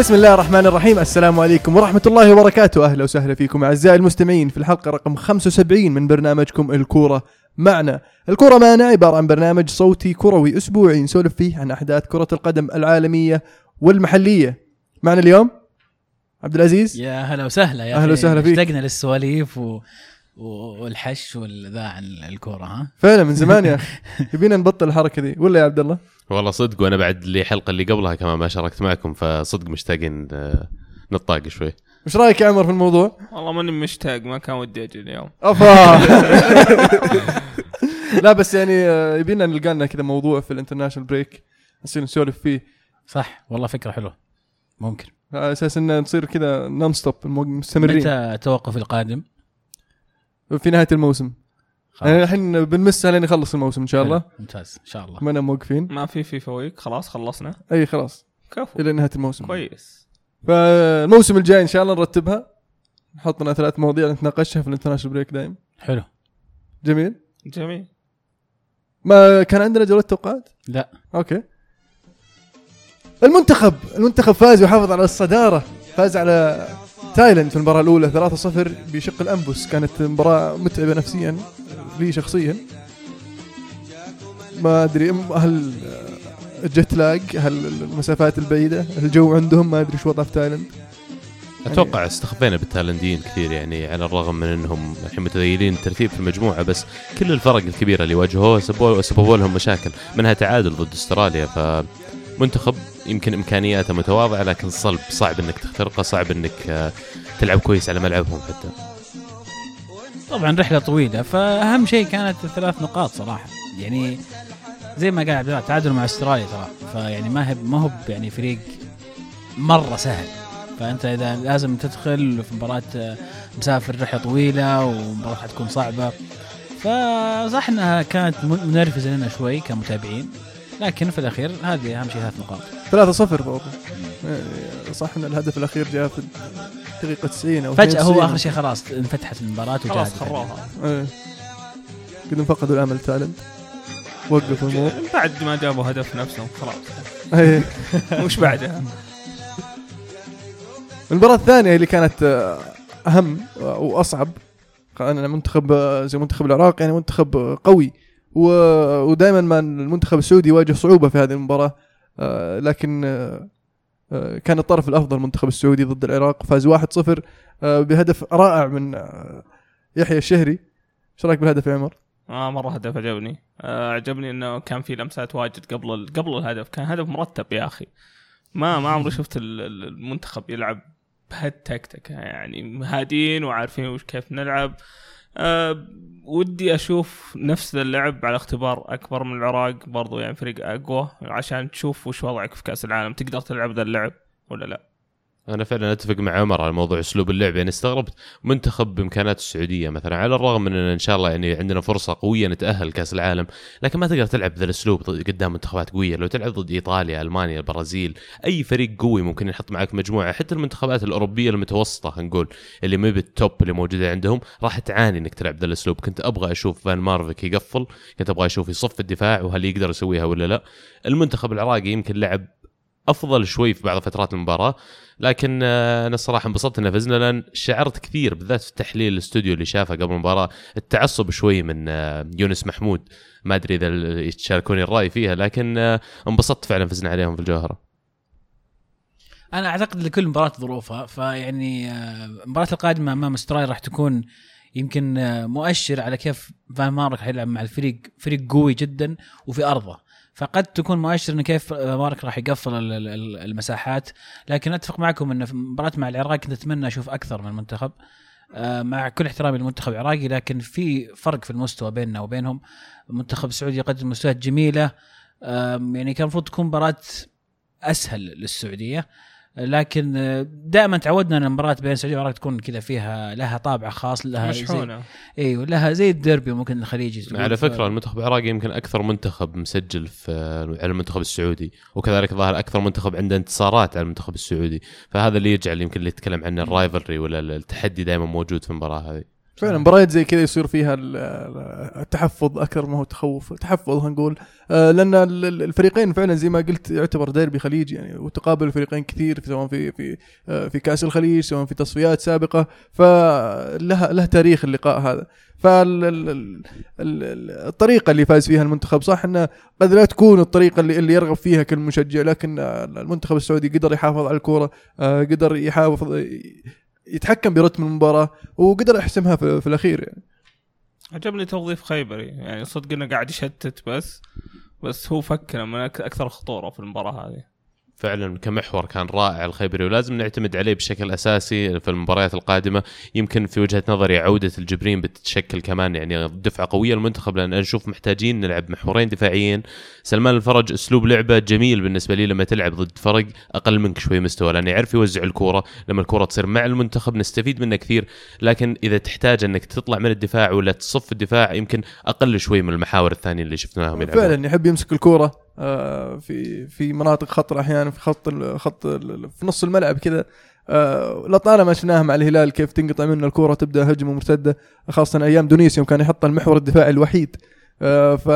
بسم الله الرحمن الرحيم. السلام عليكم ورحمة الله وبركاته. أهلا وسهلا فيكم أعزائي المستمعين في الحلقة رقم 75 من برنامجكم الكورة معنا. الكورة معنا عبارة عن برنامج صوتي كروي أسبوعي نسولف فيه عن أحداث كرة القدم العالمية والمحلية. معنا اليوم عبد العزيز. يا هلا وسهلا يا أهلا أخي. وسهلا فيك. اشتقنا للسواليف و... والحش والذا عن الكورة ها؟ فعلا من زمان يا أخي. يبينا نبطل الحركة دي ولا يا عبد الله؟ والله صدق وأنا بعد اللي الحلقة اللي قبلها كمان ما شاركت معكم فصدق مشتاقين آه، نطقطق شوي. وش رأيك يا عمر في الموضوع؟ والله ماني مشتاق ما كان ودي أجي اليوم. أفا. لا بس يعني آه، يبيلنا نلقى لنا كذا موضوع في ال international break نصير نسولف فيه. صح. والله فكرة حلوة. ممكن. على أساس إن نصير كذا non-stop مستمرين. متى التوقف القادم؟ في نهاية الموسم. يعني الحين بنمسكها لين يخلص الموسم إن شاء الله. ممتاز. إن شاء الله. ما موقفين ما في في فيفا ويك خلاص خلصنا. أي خلاص. كفو. إلى نهاية الموسم. كويس. فالموسم الجاي إن شاء الله نرتبها. نحط لنا ثلاث مواضيع نتناقشها في ال international break دايم. حلو. جميل. جميل. ما كان عندنا جولة توقعات؟ لا. okay. المنتخب. المنتخب فاز وحافظ على الصدارة. فاز على تايلاند في المباراة الأولى 3-0 بشق الانفس كانت مباراة متعبة نفسيا. لي شخصيا. ما أدري هل ال jet lag هل المسافات البعيدة الجو عندهم ما أدري شو وضع في تايلاند. أتوقع استخفينا بالتايلنديين كثير يعني على الرغم من إنهم الحين متذيلين الترتيب في المجموعة بس كل الفرق الكبيرة اللي واجهوها سببوا لهم مشاكل. منها تعادل ضد أستراليا فمنتخب يمكن إمكانياته متواضعة لكن صلب صعب إنك تخترقه صعب إنك آه، تلعب كويس على ملعبهم حتى. طبعا رحلة طويلة فأهم شيء كانت الثلاث نقاط صراحة. يعني زي ما قال عبد الله تعادل مع أستراليا ترى. فيعني ما هي ما هو يعني فريق مرة سهل. فأنت إذا لازم تدخل في مباراة آه، مسافر رحلة طويلة ومباراة حتكون صعبة. فصح إنها كانت من- منرفزة لنا شوي كمتابعين. لكن في الأخير هذه أهم شيء ثلاث نقاط. 3-0 برضه يعني صح إن الهدف الأخير جاء في الدقيقه 90 أو فجأة هو 92. آخر شيء خلاص انفتحت المباراة خلاص وجاءت خروها. إيه. قدم فقدوا الأمل تايلاند وقفوا الموضوع بعد ما جابوا هدف نفسهم خلاص. إيه. وش بعدها؟ المباراة الثانية اللي كانت آه، أهم وأصعب كان منتخب آه، زي منتخب العراق يعني منتخب آه، قوي. ودائما ما المنتخب السعودي يواجه صعوبة في هذه المباراة لكن كان الطرف الأفضل المنتخب السعودي ضد العراق فاز 1-0 آه، بهدف رائع من آه، يحيى الشهري. إيش رأيك بالهدف يا عمر؟ آه مرة هدف عجبني. آه عجبني إنه كان في لمسات واجد قبل ال- قبل الهدف. كان هدف مرتب يا أخي. ما ما عمري شفت ال- ال- المنتخب يلعب بهالتكتكه يعني هادين وعارفين وش كيف نلعب. آه ودي أشوف نفس اللعب على اختبار أكبر من العراق برضو يعني فريق أقوى عشان تشوف وش وضعك في كأس العالم تقدر تلعب ذا اللعب ولا لا. أنا فعلا أتفق مع عمر على موضوع أسلوب اللعب. يعني استغربت منتخب بامكانات السعودية مثلا على الرغم من إن إن شاء الله يعني عندنا فرصة قوية نتأهل لكاس العالم لكن ما تقدر تلعب ذا الأسلوب قدام منتخبات قوية. لو تلعب ضد إيطاليا ألمانيا البرازيل أي فريق قوي ممكن يحط معك مجموعة. حتى المنتخبات الأوروبية المتوسطة نقول اللي ما بالتوب اللي موجودة عندهم راح تعاني إنك تلعب ذا الأسلوب. كنت أبغى أشوف فان مارفيك يقفل كنت أبغى أشوف يصف الدفاع وهل يقدر يسويها ولا لا. المنتخب العراقي يمكن لعب أفضل شوي في بعض فترات المباراة لكن آه، أنا الصراحه انبسطت ان فزنا لأن شعرت كثير بالذات في تحليل الاستوديو اللي شافه قبل المباراة. التعصب شوي من آه، يونس محمود. ما أدري إذا يتشاركوني الرأي فيها لكن آه، انبسطت فعلا فزنا عليهم في الجوهرة. أنا أعتقد لكل مباراة ظروفها فيعني المباراة القادمة أمام استراليا راح تكون يمكن مؤشر على كيف فان مارك حيلعب مع الفريق فريق قوي جدا وفي أرضه. فقد تكون مؤشر ان كيف مارك راح يقفل ال- ال- ال- المساحات. لكن أتفق معكم إن في مباراة مع العراق كنت أتمنى أشوف أكثر من المنتخب آه، مع كل احترامي للمنتخب العراقي لكن في فرق في المستوى بيننا وبينهم. المنتخب السعودي يقدم مستويات جميلة يعني كان المفروض تكون مباراة أسهل للسعودية. لكن آه، دائما تعودنا إن المباراة بين السعوديه والعراق تكون كذا فيها لها طابع خاص لها زي مشحونة. أيوه لها زي الديربي ممكن الخليجي. على ف- فكرة المنتخب العراقي يمكن أكثر منتخب مسجل في على المنتخب السعودي وكذلك ظاهر أكثر منتخب عنده انتصارات على المنتخب السعودي. فهذا اللي يجعل يمكن اللي يتكلم عن الرايفلري ولا التحدي دائما موجود في المباراة هذه. فعلا مباريات زي كذا يصير فيها ال- ال- التحفظ أكثر ما هو تخوف تحفظ نقول. آه، لأن ال- ال- الفريقين فعلا زي ما قلت يعتبر ديربي خليجي يعني وتقابل الفريقين كثير سواء في في آه، في كأس الخليج سواء في تصفيات سابقة فلها له تاريخ اللقاء هذا. فالطريقة اللي فاز فيها المنتخب صح إنه قد لا تكون الطريقة اللي, اللي يرغب فيها كل مشجع لكن آه، المنتخب السعودي قدر يحافظ على الكورة آه، قدر يحافظ يتحكم برتم المباراة وقدر يحسمها في, في الأخير يعني. عجبني توظيف خيبري يعني صدق إنه قاعد يشتت بس بس هو فكر من أكثر خطورة في المباراة هذه. فعلا كمحور كان رائع الخيبري ولازم نعتمد عليه بشكل أساسي في المباريات القادمة. يمكن في وجهة نظري عودة الجبرين بتتشكل كمان يعني دفعة قوية للمنتخب لأن نشوف محتاجين نلعب محورين دفاعيين. سلمان الفرج أسلوب لعبه جميل بالنسبة لي لما تلعب ضد فرق أقل منك شوي مستوى لأنه يعرف يوزع الكورة. لما الكورة تصير مع المنتخب نستفيد منه كثير لكن إذا تحتاج إنك تطلع من الدفاع ولا تصف الدفاع يمكن أقل شوي من المحاور الثانية اللي شفناهم يلعبون. فعلا يحب يمسك الكورة. في في مناطق خطر أحيانا في خط خط في نص الملعب كذا. آه، لطالما شفناها مع الهلال كيف تنقطع منه الكورة تبدا هجمة مرتدة خاصة أيام دونيس يوم كان يحط المحور الدفاعي الوحيد. آه، ف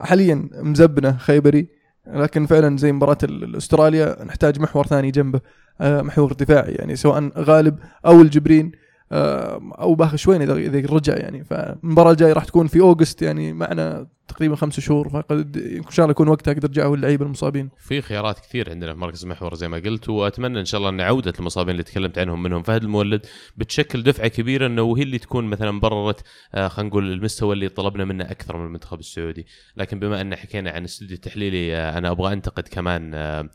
حاليا مزبنة خيبري لكن فعلا زي مباراة ال- ال- أستراليا نحتاج محور ثاني جنبه. آه، محور دفاعي يعني سواء غالب أو الجبرين. آه، أو باخ شوين إذا رجع يعني. فالمباراة الجاية راح تكون في أوغست يعني معنا تقريبا خمس شهور فقد ان شاء الله يكون وقتها قد رجعوا اللعيبه المصابين. في خيارات كثير عندنا في مركز المحور زي ما قلت وأتمنى إن شاء الله إن عودة المصابين اللي تكلمت عنهم منهم فهد المولد بتشكل دفعة كبيرة إنه هي اللي تكون مثلا بررت آه خلينا نقول المستوى اللي طلبنا منه أكثر من المنتخب السعودي، لكن بما أن حكينا عن استوديو التحليلي آه أنا أبغى أنتقد كمان آه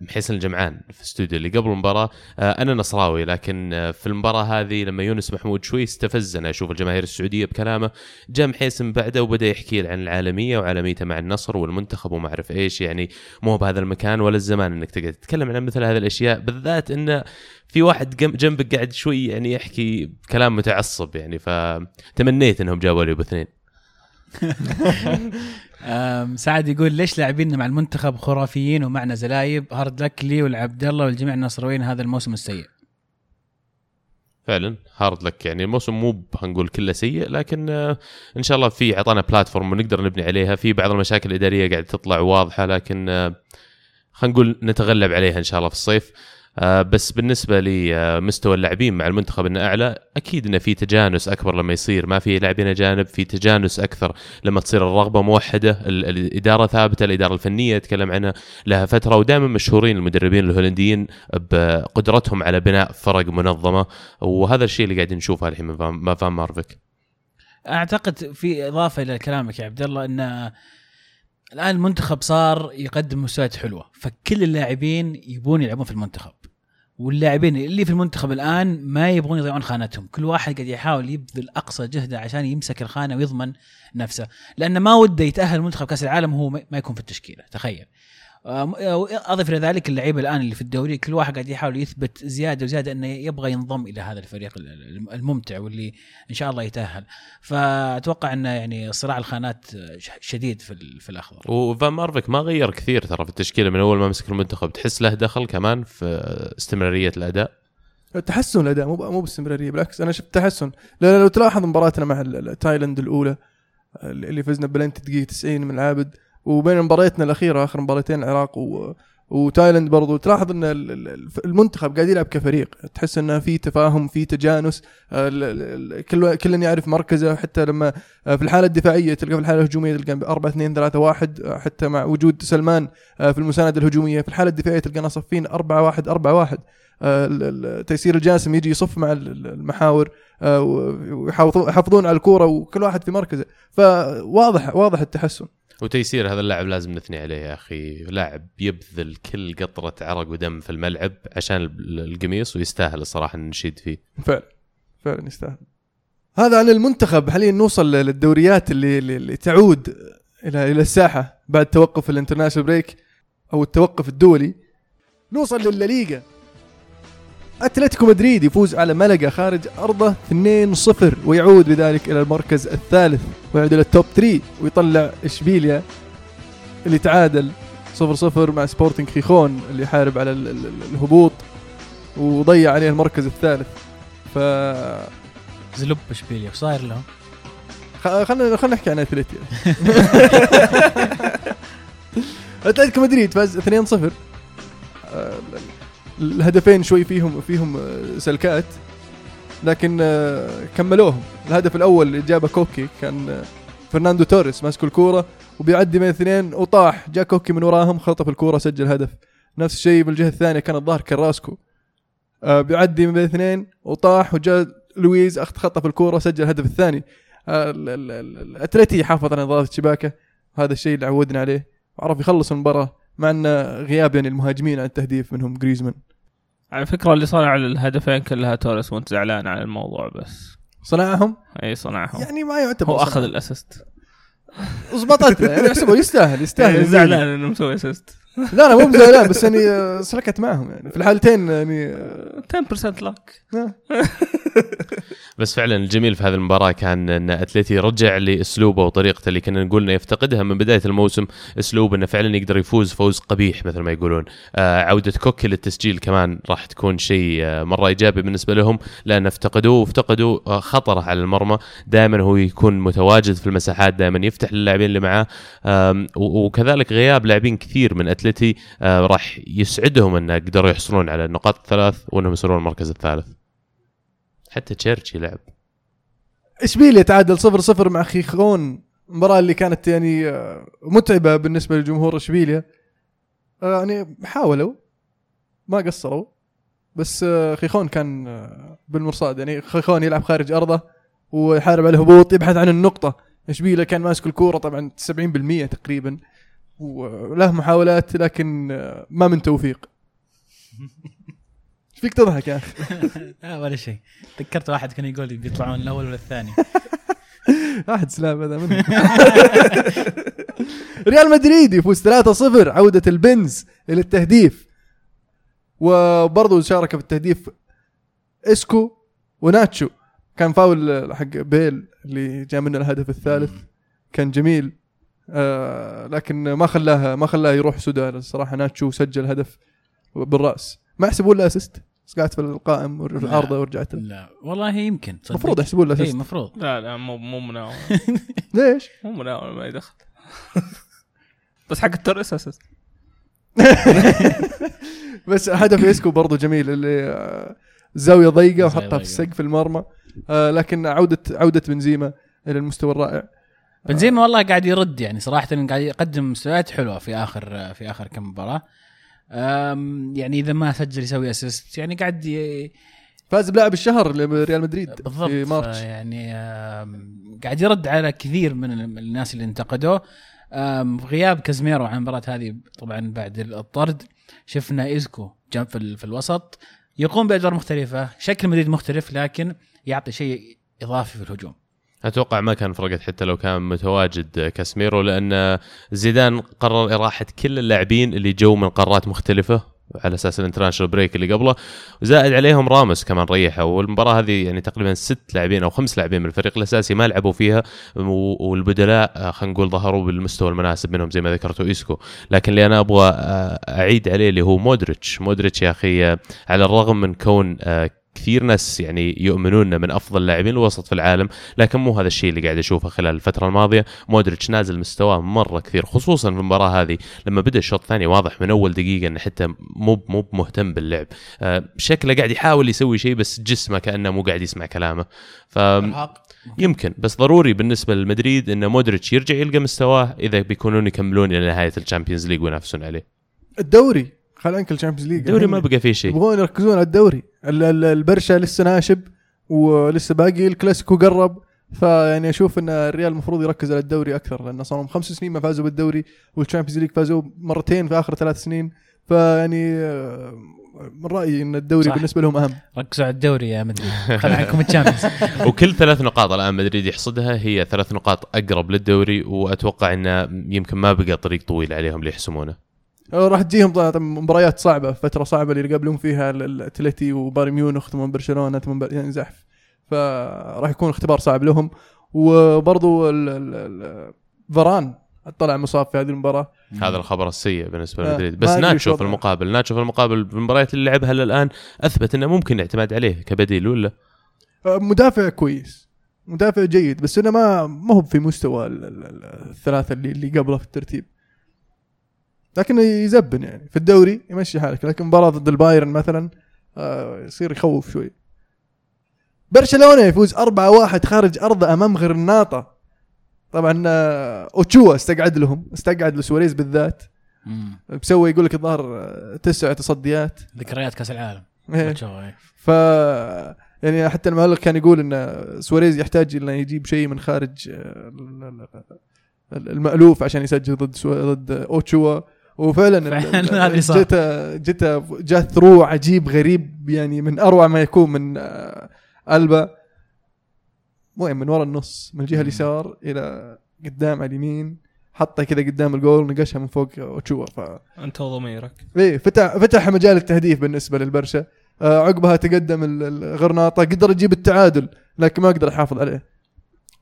محسن الجمعان في الأستوديو اللي قبل المباراة. أنا نصراوي لكن في المباراة هذه لما يونس محمود شوي استفزنا أشوف الجماهير السعودية بكلامه. جاء محيسن بعده وبدأ يحكي عن العالمية وعالميته مع النصر والمنتخب وما أعرف إيش. يعني مو بهذا المكان ولا الزمان إنك تقعد تتكلم عن مثل هذه الأشياء بالذات انه في واحد جنبك قاعد شوي يعني يحكي كلام متعصب يعني. فتمنيت إنهم جابوا لي أبو اثنين. سعد يقول ليش لاعبيننا مع المنتخب خرافيين ومعنا زلايب؟ هارد لك لي والعبد الله والجميع النصراويين هذا الموسم السيء. فعلا هارد لك يعني. الموسم مو هنقول كله سيء لكن آه، إن شاء الله في اعطانا بلاتفورم ونقدر نبني عليها. في بعض المشاكل الإدارية قاعدة تطلع واضحة لكن آه، خلينا نقول نتغلب عليها إن شاء الله في الصيف. بس بالنسبة لمستوى اللاعبين مع المنتخب إنه أعلى أكيد إنه في تجانس أكبر لما يصير. ما في لاعبين أجانب في تجانس أكثر لما تصير الرغبة موحدة ال- الإدارة ثابتة الإدارة الفنية يتكلم عنها لها فترة ودائما مشهورين المدربين الهولنديين بقدرتهم على بناء فرق منظمة. وهذا الشيء اللي قاعدين نشوفه الحين ما فان مارفيك. أعتقد في إضافة إلى كلامك يا عبد الله إن الآن المنتخب صار يقدم مستويات حلوة فكل اللاعبين يبون يلعبون في المنتخب. واللاعبين اللي في المنتخب الآن ما يبغون يضيعون خانتهم. كل واحد قاعد يحاول يبذل أقصى جهده عشان يمسك الخانة ويضمن نفسه. لأن ما وده يتأهل المنتخب كأس العالم وهو ما يكون في التشكيلة. تخيل. أضف إلى ذلك اللعيبة الآن اللي في الدوري كل واحد قاعد يحاول يثبت زيادة وزيادة إنه يبغى ينضم إلى هذا الفريق الممتع واللي إن شاء الله يتأهل. فأتوقع إنه يعني صراع الخانات شديد في في الأخضر. وفان مارفيك ما غير كثير ترى في التشكيلة من أول ما مسك المنتخب. تحس له دخل كمان في استمرارية الأداء؟ تحسن الأداء مو مو باستمرارية بالعكس أنا شفت تحسن. لأن لو تلاحظ مباراتنا مع ال- ال- تايلاند الأولى اللي فزنا بلنتي دقيقة 90 من العابد وبين مبارياتنا الأخيرة آخر مباراتين العراق و وتايلاند برضو. تلاحظ إن ال- ال- المنتخب قاعد يلعب كفريق. تحس إنه في تفاهم في تجانس. ال- كل كل يعرف مركزه. حتى لما في الحالة الدفاعية تلقى في الحالة الهجومية تلقى 4 2 3 1 حتى مع وجود سلمان في المساندة الهجومية. في الحالة الدفاعية تلقانا صفين 4 1 4 1 آه، ال- ال- تيسير الجاسم يجي يصف مع ال- ال- المحاور. آه، ويحافظون يحافظون على الكورة وكل واحد في مركزه. فواضح واضح التحسن. وتيسير هذا اللاعب لازم نثني عليه يا أخي. لاعب يبذل كل قطرة عرق ودم في الملعب عشان ال- القميص ويستاهل الصراحة نشيد فيه. فعلا فعلا يستاهل. هذا عن المنتخب حاليا نوصل للدوريات اللي, اللي تعود إلى إلى الساحة بعد توقف ال international break أو التوقف الدولي؟ نوصل للليغا. أتلتيكو مدريد يفوز على ملقا خارج أرضه 2-0 ويعود بذلك إلى المركز الثالث ويعود إلى ال top 3 ويطلع إشبيليا اللي تعادل 0-0 مع سبورتنج خيخون اللي يحارب على ال- ال- الهبوط وضيع عليه المركز الثالث. ف زلوب إشبيليا وش صاير لهم؟ خ- خلينا خلينا نحكي عن اتلتي أتلتيكو مدريد فاز 2-0 آه، الهدفين شوي فيهم فيهم آه، سلكات لكن آه، كملوهم. الهدف الأول اللي جابه كوكي كان آه، فرناندو توريس ماسك الكورة وبيعدي من اثنين وطاح. جاء كوكي من وراهم خطف الكورة سجل هدف. نفس الشيء بالجهة الثانية كان الظاهر كراسكو. بيعدي من اثنين وطاح وجاء لويز خطف الكورة سجل الهدف الثاني. ال- ال- ال- الأتلتي يحافظ على نظافة الشباكه وهذا الشيء اللي عودنا عليه. وعرف يخلص المباراة. مع أن غياب يعني المهاجمين عن التهديف منهم جريزمان. على فكرة اللي صنع الهدفين كلها توريس وانت زعلان على الموضوع بس. صنعهم؟ إي صنعهم. يعني ما يعتبر هو. أخذ ال assist. زبطت يعني احسبه يستاهل يستاهل زعلان إنه مسوي assist لا لا مو زعلان بس يعني آه، سلكت معهم يعني. في الحالتين يعني آه، 10% لك آه. بس فعلا الجميل في هذه المباراة كان إن اتلتي رجع لأسلوبه وطريقته اللي كنا نقول إنه يفتقدها من بداية الموسم أسلوب إنه فعلا يقدر يفوز فوز قبيح مثل ما يقولون. آه عودة كوكي للتسجيل كمان راح تكون شيء آه مرة إيجابي بالنسبة لهم لأن افتقدوه وافتقدوا آه خطره على المرمى. دائما هو يكون متواجد في المساحات دائما يفتح للاعبين اللي معاه. وكذلك غياب لاعبين كثير من اتلتي آه راح يسعدهم انه قدروا يحصلون على النقاط الثلاث وأنهم يصيرون المركز الثالث. حتى تشيرشي لعب. اشبيليا تعادل 0 0 مع خيخون؟ المباراه اللي كانت يعني آه، متعبة بالنسبة لجمهور إشبيليا. آه، يعني حاولوا ما قصروا. بس خيخون كان بالمرصاد. يعني خيخون يلعب خارج أرضه ويحارب على الهبوط يبحث عن النقطة. إشبيليا كان ماسك الكورة طبعا 70% تقريبا. وله محاولات لكن آه، ما من توفيق. إيش فيك تضحك يا أخي؟ لا ولا شيء. تذكرت واحد كان يقول بيطلعون الأول ولا الثاني. احد سلام هذا منه ريال مدريد يفوز 3-0 عودة البنز إلى التهديف. وبرضه شارك في التهديف إسكو وناتشو. كان فاول حق بيل اللي جاء منه الهدف الثالث. كان جميل. آه لكن ما خلاه ما خلاه يروح سدى الصراحة. ناتشو سجل هدف بالرأس. ما يحسبون له assist بس قاعد في القائم والعارضه ورجعت لا. والله يمكن. المفروض يحسبون له اي assist المفروض. لا لا مو مو مناول ليش؟ مو مناول ما يدخل. بس حق التوريس assist بس هدف اسكو برضو جميل اللي آه، زاوية ضيقة وحطها. في سقف المرمى. آه، لكن عوده عودة بنزيما إلى المستوى الرائع. بنزيما والله قاعد يرد يعني صراحة قاعد يقدم مستويات حلوة في آخر في آخر كم مباراة. يعني إذا ما سجل يسوي assist يعني قاعد ي... فاز بلاعب الشهر لريال مدريد بالضبط في March يعني قاعد يرد على كثير من ال- من الناس اللي انتقدوه. غياب كازميرو عن المباراه هذه طبعا بعد الطرد. شفنا إيزكو جنب في الوسط. يقوم بأدوار مختلفة شكل مدريد مختلف لكن يعطي شيء إضافي في الهجوم. أتوقع ما كان فرقت حتى لو كان متواجد كاسميرو لأن زيدان قرر إراحة كل اللاعبين اللي جو من قارات مختلفة على أساس ال international break اللي قبله. وزائد عليهم راموس كمان ريحه والمباراة هذه يعني تقريبا ست لاعبين أو خمس لاعبين من الفريق الأساسي ما لعبوا فيها والبدلاء آه، خلينا نقول ظهروا بالمستوى المناسب منهم زي ما ذكرتوا إيسكو. لكن اللي أنا أبغى آه، أعيد عليه اللي هو مودريتش. مودريتش يا أخي آه، على الرغم من كون كثير ناس يعني يؤمنون من أفضل لاعبين الوسط في العالم لكن مو هذا الشيء اللي قاعد أشوفه خلال الفترة الماضية. مودريتش نازل مستواه مرة كثير خصوصا في المباراة هذه لما بدأ الشوط الثاني واضح من أول دقيقة إنه حتى مو مو مهتم باللعب. آه، شكله قاعد يحاول يسوي شيء بس جسمه كأنه مو قاعد يسمع كلامه. ف يمكن بس ضروري بالنسبة للمدريد إن مودريتش يرجع يلقى مستواه إذا بيكونون يكملون إلى نهاية ال Champions League وينافسون عليه. الدوري خل عنك ال Champions League. الدوري ما بقى فيه شيء. يبغون يركزون على الدوري. ال- ال- البرشا لسه ناشب ولسه باقي الكلاسيكو قرب. فيعني أشوف إن الريال المفروض يركز على الدوري أكثر لأن صار لهم خمس سنين ما فازوا بالدوري وال Champions League فازوا مرتين في آخر ثلاث سنين. فيعني آه، من رأيي إن الدوري صح. بالنسبة لهم أهم. ركزوا على الدوري يا مدريد. خل عنكم ال Champions وكل ثلاث نقاط الآن مدريد يحصدها هي ثلاث نقاط أقرب للدوري وأتوقع انه يمكن ما بقى طريق طويل عليهم ليحسمونه راح تجيهم مباريات صعبة فترة صعبة اللي يقابلون فيها ال- الاتلتي وبايرن ميونخ ثم برشلونة ثم يعني زحف. فراح يكون اختبار صعب لهم. وبرضو فاران طلع مصاب في هذه المباراة. هذا الخبر السيء بالنسبة آه، لمدريد. بس ناتشو شو في. المقابل ناتشو في المقابل بالمباريات اللي لعبها الان أثبت إنه ممكن الاعتماد عليه كبديل ولا؟ آه، مدافع كويس. مدافع جيد بس إنه ما ما هو في مستوى ال- ال- ال- الثلاثة اللي اللي قبله في الترتيب. لكنه يزبن يعني. في الدوري يمشي حالك لكن مباراة ضد البايرن مثلا آه، يصير يخوف شوي. برشلونة يفوز 4-1 خارج ارضه أمام غرناطة. طبعا آه، اوتشوا استقعد لهم استقعد لسواريز بالذات. مم. مسوي يقول لك الظاهر آه، تسع تصديات. ذكريات كأس العالم. إيه. إيه. ف يعني حتى المعلق كان يقول إن سواريز يحتاج إنه يجيب شيء من خارج ال- ال- المألوف عشان يسجل ضد سو... ضد اوتشوا وفعلا فعلاً. جته جته جاء ثرو عجيب غريب يعني من أروع ما يكون من آه، ألبا. وين من ورا النص من الجهة. اليسار إلى قدام على اليمين حطها كذا قدام الجول نقشها من فوق اوتشوا ف أنت وضميرك. إيه فتح فتح مجال التهديف بالنسبة للبرشا. آه عقبها تقدم ال- الغرناطة. قدر يجيب التعادل لكن ما قدر يحافظ عليه.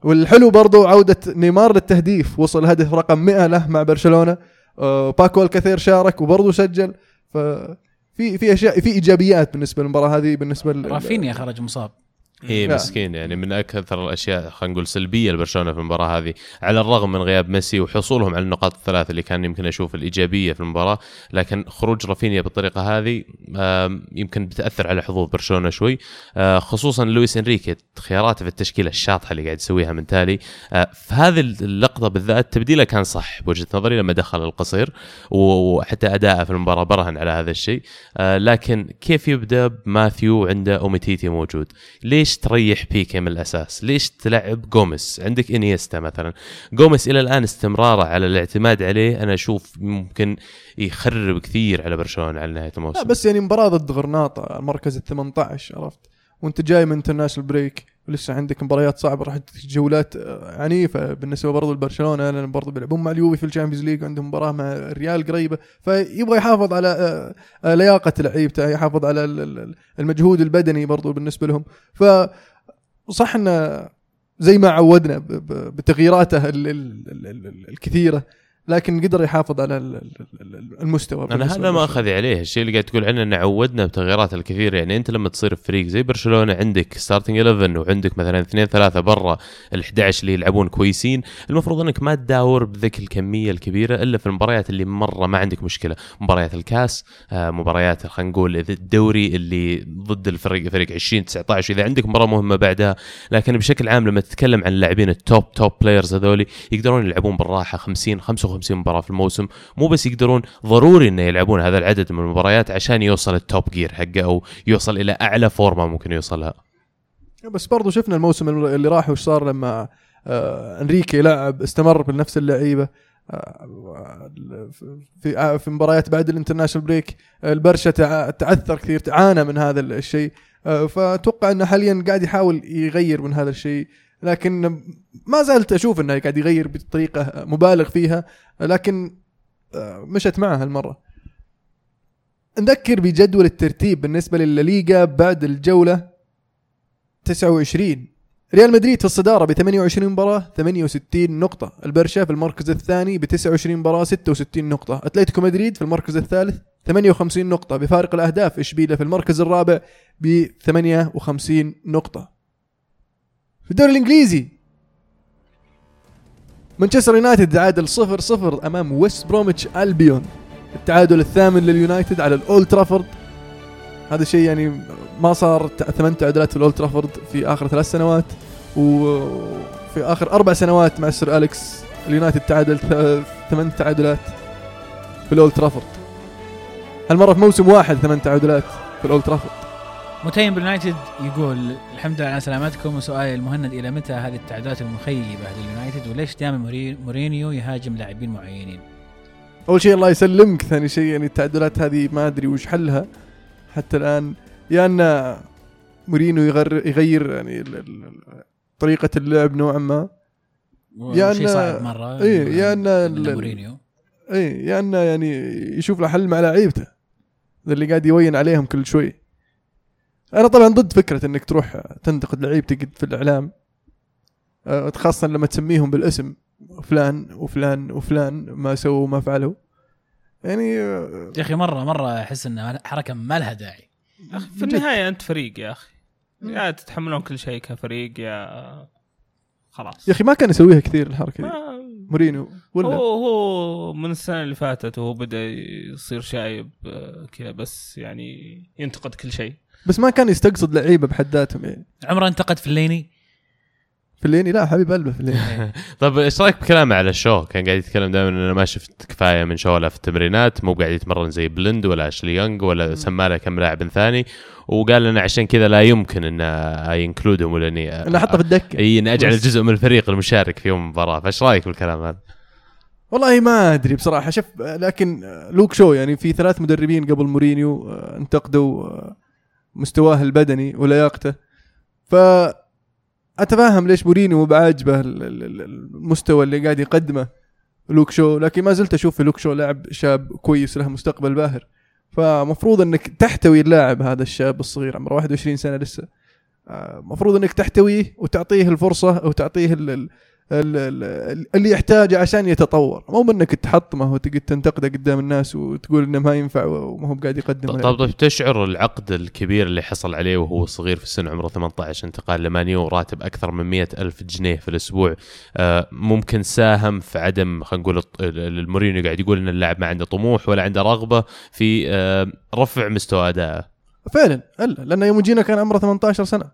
والحلو برضو عودة نيمار للتهديف. وصل هدف رقم 100 له مع برشلونة. آه باكو الكثير شارك وبرضو سجل. ففي في اشياء في إيجابيات بالنسبة للمباراة هذه بالنسبة رافينيا خرج مصاب. اي. مسكين. يعني من أكثر الأشياء خلينا نقول سلبية لبرشلونه في المباراة هذه على الرغم من غياب ميسي وحصولهم على النقاط الثلاث اللي كان يمكن أشوف الإيجابية في المباراة لكن خروج رافينيا بالطريقة هذه يمكن بتأثر على حظوظ برشلونة شوي. آه، خصوصا لويس إنريكي خياراته في التشكيلة الشاطحة اللي قاعد يسويها من تالي. آه، في هذه اللقطة بالذات تبديله كان صح بوجهة نظري لما دخل ألكاسير وحتى أداءه في المباراة برهن على هذا الشيء. آه، لكن كيف يبدأ؟ بماثيو عنده أوميتيتي موجود. ليش تريح بيكي من الأساس؟ ليش تلعب جوميس عندك إنيستا مثلا. جوميس إلى الآن استمراره على الاعتماد عليه أنا أشوف ممكن يخرب كثير على برشلونة على نهاية الموسم. لا بس يعني مباراة ضد غرناطة المركز ال 18 عرفت؟ وأنت جاي من international break ولسه عندك مباريات صعبة راح جولات آه، عنيفة بالنسبة برضو لبرشلونة لأن برضو بيلعبون مع اليوفي في ال Champions League عندهم مباراة مع الريال قريبة. فيبغى يحافظ على آه، آه، لياقة لعيبته يحافظ على ال- ال- المجهود البدني برضو بالنسبة لهم. ف صح إنه زي ما عودنا بتغييراته ال- ال- ال- ال- الكثيرة لكن قدر يحافظ على ال- ال- ال- المستوى أنا هذا ما. أخذ عليه. الشيء اللي قاعد تقول عنه إنه عودنا بتغييرات الكثير. يعني أنت لما تصير فريق زي برشلونة عندك starting 11 وعندك مثلا اثنين ثلاثة برا ال 11 اللي يلعبون كويسين المفروض إنك ما تداور بذيك الكمية الكبيرة إلا في المباريات اللي مرة ما عندك مشكلة. مباريات الكاس آه، مباريات خلينا نقول الدوري اللي ضد الفريق فريق 20 19 إذا عندك مباراة مهمة بعدها لكن بشكل عام لما تتكلم عن اللاعبين ال top top players هذولي يقدرون يلعبون بالراحة 50 55 مباراة في الموسم. مو بس يقدرون ضروري إنه يلعبون هذا العدد من المباريات عشان يوصل ال top gear حقه أو يوصل إلى أعلى form ه ممكن يوصلها. بس برضو شفنا الموسم اللي راح وش صار لما آه أنريكي لعب استمر بنفس اللعيبة. آه، في في مباريات بعد ال international break البرشا تع- تعثر كثير تعانى من هذا الشيء. آه، فأتوقع إنه حاليا قاعد يحاول يغير من هذا الشيء. لكن ما زلت أشوف إنه قاعد يغير بطريقة مبالغ فيها. لكن آه، مشت معه هالمرة. نذكر بجدول الترتيب بالنسبة للليغا بعد الجولة 29 ريال مدريد في الصدارة ب 28 مباراة 68 نقطة. البرشا في المركز الثاني ب 29 مباراة 66 نقطة. أتلتيكو مدريد في المركز الثالث 58 نقطة. بفارق الأهداف اشبيليه في المركز الرابع ب 58 نقطة. في الدوري الإنجليزي مانشستر يونايتد تعادل 0 0 أمام ويست بروميتش البيون التعادل الثامن لليونايتد على الأولد ترافورد. هذا شيء يعني ما صار ثمان تعادلات في الأولد ترافورد في آخر ثلاث سنوات. وفي آخر أربع سنوات مع سير أليكس اليونايتد تعادل ثمان تعادلات في الأولد ترافورد. هالمرة في موسم واحد ثمان تعادلات في الأولد ترافورد. متيم باليونايتد يقول الحمد لله على سلامتكم وسؤالي المهند إلى متى هذه التعادلات المخيبة لليونايتد؟ وليش دائما موري- مورينيو يهاجم لاعبين معينين؟ أول شيء الله يسلمك ثاني شيء يعني التعادلات هذه ما أدري وش حلها حتى الآن. يا أن مورينيو يغير يغير يعني طريقة اللعب نوعا ما. يا شيء صعب مرة. إيه، يا ال- مورينيو. اي يا انه يعني يشوف له حل مع لعيبته. اللي قاعد يوين عليهم كل شوي. أنا طبعا ضد فكرة إنك تروح تنتقد لعيبتك في الإعلام آه، خاصه لما تسميهم بالاسم فلان وفلان وفلان ما سووا وما فعلوا. يعني آه، يا أخي مرة مرة أحس انها حركة ما لها داعي. في النهاية أنت فريق يا أخي. يا تتحملون كل شيء كفريق يا خلاص. يا أخي ما كان يسويها كثير الحركة ما مورينيو ولا؟ هو هو من السنة اللي فاتت وهو بدأ يصير شايب آه، كذا بس يعني ينتقد كل شيء. بس ما كان يستقصد لعيبة بحد ذاتهم يعني. عمره انتقد في الليني في الليني لا حبيب قلبه في الليني طيب إيش رأيك بكلامه على الشو؟ كان قاعد يتكلم دائما إنه ما شفت كفاية من شو لا في التمرينات مو قاعد يتمرن زي بلند ولا أشلي يونغ ولا سمى له كم لاعب ثاني. وقال لنا عشان كذا لا يمكن ان ينكلودهم ولا إني أنا حطه في الدكة. إي إني أجعل. جزء من الفريق المشارك في يوم المباراه فإيش رأيك بالكلام هذا؟ والله ما أدري بصراحة. شوف لكن لوك شو يعني في ثلاث مدربين قبل مورينيو آه، انتقدوا آه، مستواه البدني ولياقته. ف اتفهم ليش مورينيو مو بعاجبه ال- ال- ال- المستوى اللي قاعد يقدمه لوك شو لكن ما زلت أشوف في لوك شو لاعب شاب كويس له مستقبل باهر. فمفروض إنك تحتوي اللاعب هذا الشاب الصغير عمره 21 سنة لسه. آه، مفروض إنك تحتويه وتعطيه الفرصة أو تعطيه ال ال ال- ال- اللي يحتاجه عشان يتطور. مو منك تحطمه وتقعد تنتقده قدام الناس وتقول إنه ما ينفع وما هو قاعد يقدم طب طب تشعر العقد الكبير اللي حصل عليه وهو صغير في السن عمره 18 انتقال لمانيو راتب أكثر من 100 ألف جنيه في الأسبوع آه، ممكن ساهم في عدم خلينا نقول المورينيو قاعد يقول إن اللاعب ما عنده طموح ولا عنده رغبة في آه، رفع مستوى ادائه فعلا الا لأنه يوم جينا كان عمره 18 سنة.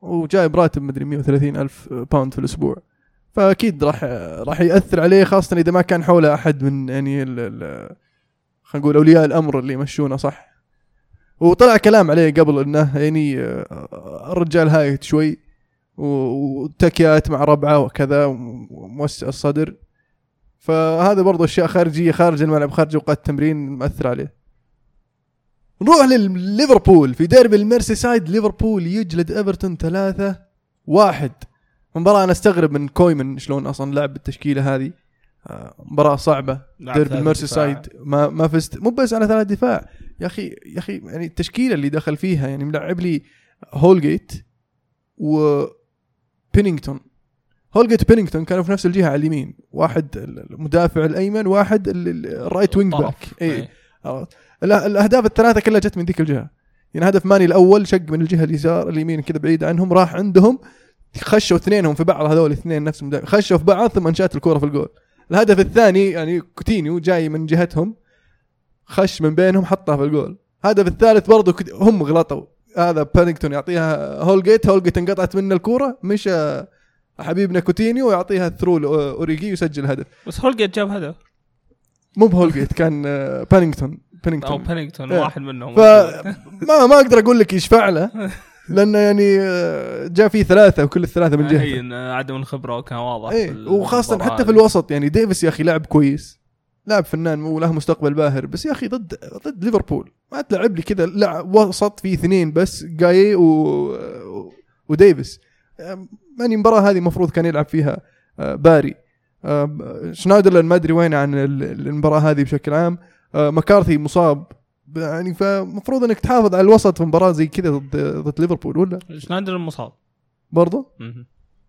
وجايب راتب مدري 130 ألف pound في الأسبوع. فأكيد راح راح يأثر عليه خاصة إذا ما كان حوله أحد من يعني خلينا نقول أولياء الأمر اللي يمشونه صح؟ وطلع كلام عليه قبل إنه يعني آه، الرجال هايت شوي وتكيات مع ربعه وكذا وموسع الصدر. فهذا برضو أشياء خارجية خارج الملعب خارج أوقات التمرين مأثر عليه. نروح لليفربول في ديربي الميرسي سايد ليفربول يجلد إيفرتون ثلاثة واحد. مباراة أنا أستغرب من كومان شلون أصلا لعب بالتشكيلة هذه. آه، مباراة صعبة. ديربي الميرسي دفاع. سايد. ما ما فزت. مو بس على ثلاث دفاع. يا أخي يا أخي يعني التشكيلة اللي دخل فيها يعني ملعب لي هولجيت وبينينغتون. هولجيت وبينينغتون كانوا في نفس الجهة على اليمين. واحد المدافع الأيمن واحد ال- ال- ال right wing back. اي الأهداف الثلاثة كلها جت من ذيك الجهة. يعني هدف ماني الأول شق من الجهة اليسار اليمين كذا بعيد عنهم راح عندهم. خشوا اثنينهم في بعض هذول الاثنين نفسهم دا- خشوا في بعض ثم انشأت الكوره في الجول. الهدف الثاني يعني كوتينيو جاي من جهتهم خش من بينهم حطها في الجول. الهدف الثالث برضو كت- هم غلطوا. هذا بانينغتون يعطيها هولجيت هولجيت انقطعت منه الكوره مشى حبيبنا كوتينيو ويعطيها through لاوريجي ويسجل هدف. بس هولجيت جاب هدف. مو بهولجيت كان آه، بانينغتون أو بانينغتون بانينغتون إيه. واحد منهم. فما ما أقدر أقول لك يشفع له لأنه يعني آه، جاء فيه ثلاثة وكل الثلاثة من هي جهته إن عدم الخبرة كان واضح في وخاصة حتى في. الوسط يعني ديفيس يا أخي لاعب كويس لاعب فنان وله مستقبل باهر بس يا أخي ضد ضد ليفربول. ما تلعب لي كذا لاعب وسط فيه اثنين بس جاي و... وديفيس. آه، يعني المباراة هذه المفروض كان يلعب فيها آه، باري. آه، شنايدرلان ما أدري وين عن ال- المباراة هذه بشكل عام. آه، مكارثي مصاب. يعني فمفروض إنك تحافظ على الوسط في مباراة زي كذا ضد ضد ليفربول ولا؟ شنايدرلان مصاب. برضه.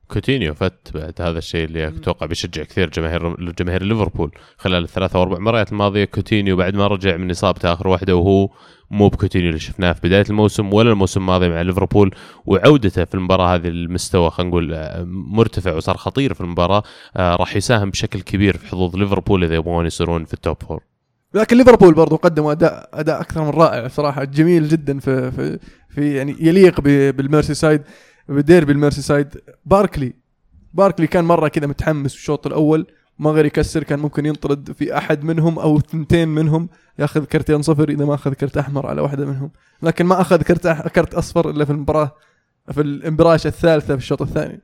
كوتينيو فت بعد هذا الشيء اللي أتوقع بيشجع كثير جماهير جماهير ليفربول. خلال الثلاث أو أربع مباريات الماضية كوتينيو بعد ما رجع من إصابته آخر واحدة وهو مو بكوتينيو اللي شفناه في بداية الموسم ولا الموسم الماضي مع ليفربول وعودته في المباراة هذه المستوى خلينا نقول آه، مرتفع وصار خطير في المباراة آه، راح يساهم بشكل كبير في حظوظ ليفربول إذا يبغون يصيرون في ال top four لكن ليفربول برضو قدموا اداء أداء أكثر من رائع صراحة جميل جدا في في, في يعني يليق بالميرسي سايد بديربي الميرسي سايد باركلي باركلي كان مرة كذا متحمس في الشوط الأول ما غير يكسر كان ممكن ينطرد في أحد منهم أو ثنتين منهم ياخذ كرتين صفر إذا ما أخذ كرت أحمر على واحدة منهم. لكن ما أخذ كرت كرت أصفر إلا في المباراه في الانبراشه الثالثة في الشوط الثاني.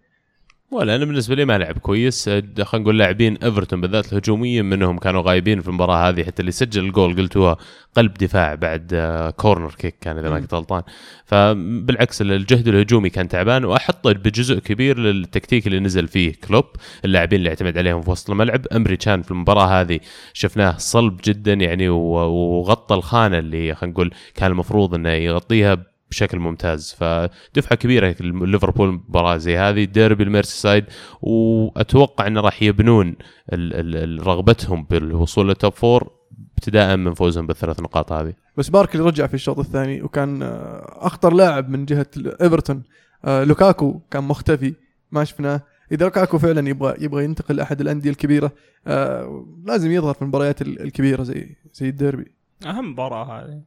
ولا أنا بالنسبة لي ما لعب كويس. آه، خلينا نقول لاعبين إيفرتون بالذات الهجوميين منهم كانوا غايبين في المباراة هذه حتى اللي سجل الجول قلت هو قلب دفاع بعد آه، corner kick كان إذا ما. كنت غلطان. فبالعكس الجهد الهجومي كان تعبان واحطه بجزء كبير للتكتيك اللي نزل فيه كلوب اللاعبين اللي اعتمد عليهم في وسط الملعب. إيمري تشان في المباراة هذه شفناه صلب جدا يعني وغطى الخانة اللي خلينا نقول كان المفروض إنه يغطيها بشكل ممتاز. فدفعة كبيرة ليفربول مباراة زي هذه ديربي الميرسي سايد وأتوقع إنه راح يبنون ال- ال- ال- رغبتهم بالوصول لل top four ابتداء من فوزهم بالثلاث نقاط هذه. بس باركلي رجع في الشوط الثاني وكان آه، أخطر لاعب من جهة إيفرتون. آه، لوكاكو كان مختفي ما شفناه. إذا لوكاكو فعلا يبغى يبغى ينتقل لأحد الأندية الكبيرة آه، لازم يظهر في المباريات ال- الكبيرة زي زي الديربي. أهم مباراة هذه.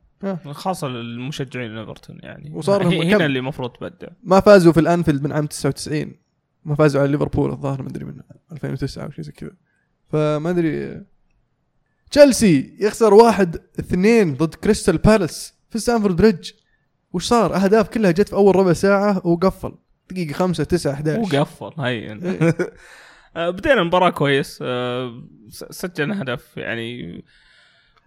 خاصة للمشجعين ايفرتون يعني. وصار هنا كم؟ اللي المفروض تبدع. ما فازوا في الأنفيلد من عام 99 ما فازوا على ليفربول الظاهر ما أدري من 2009 أو شيء زي كذا. فما أدري. تشيلسي يخسر واحد اثنين ضد كريستال بالاس في ستانفورد بريدج. وش صار؟ أهداف كلها جت في أول ربع ساعة وقفل. دقيقة 5 9 11 وقفل هين إيه. آه، بدينا المباراه كويس. آه، سجلنا هدف يعني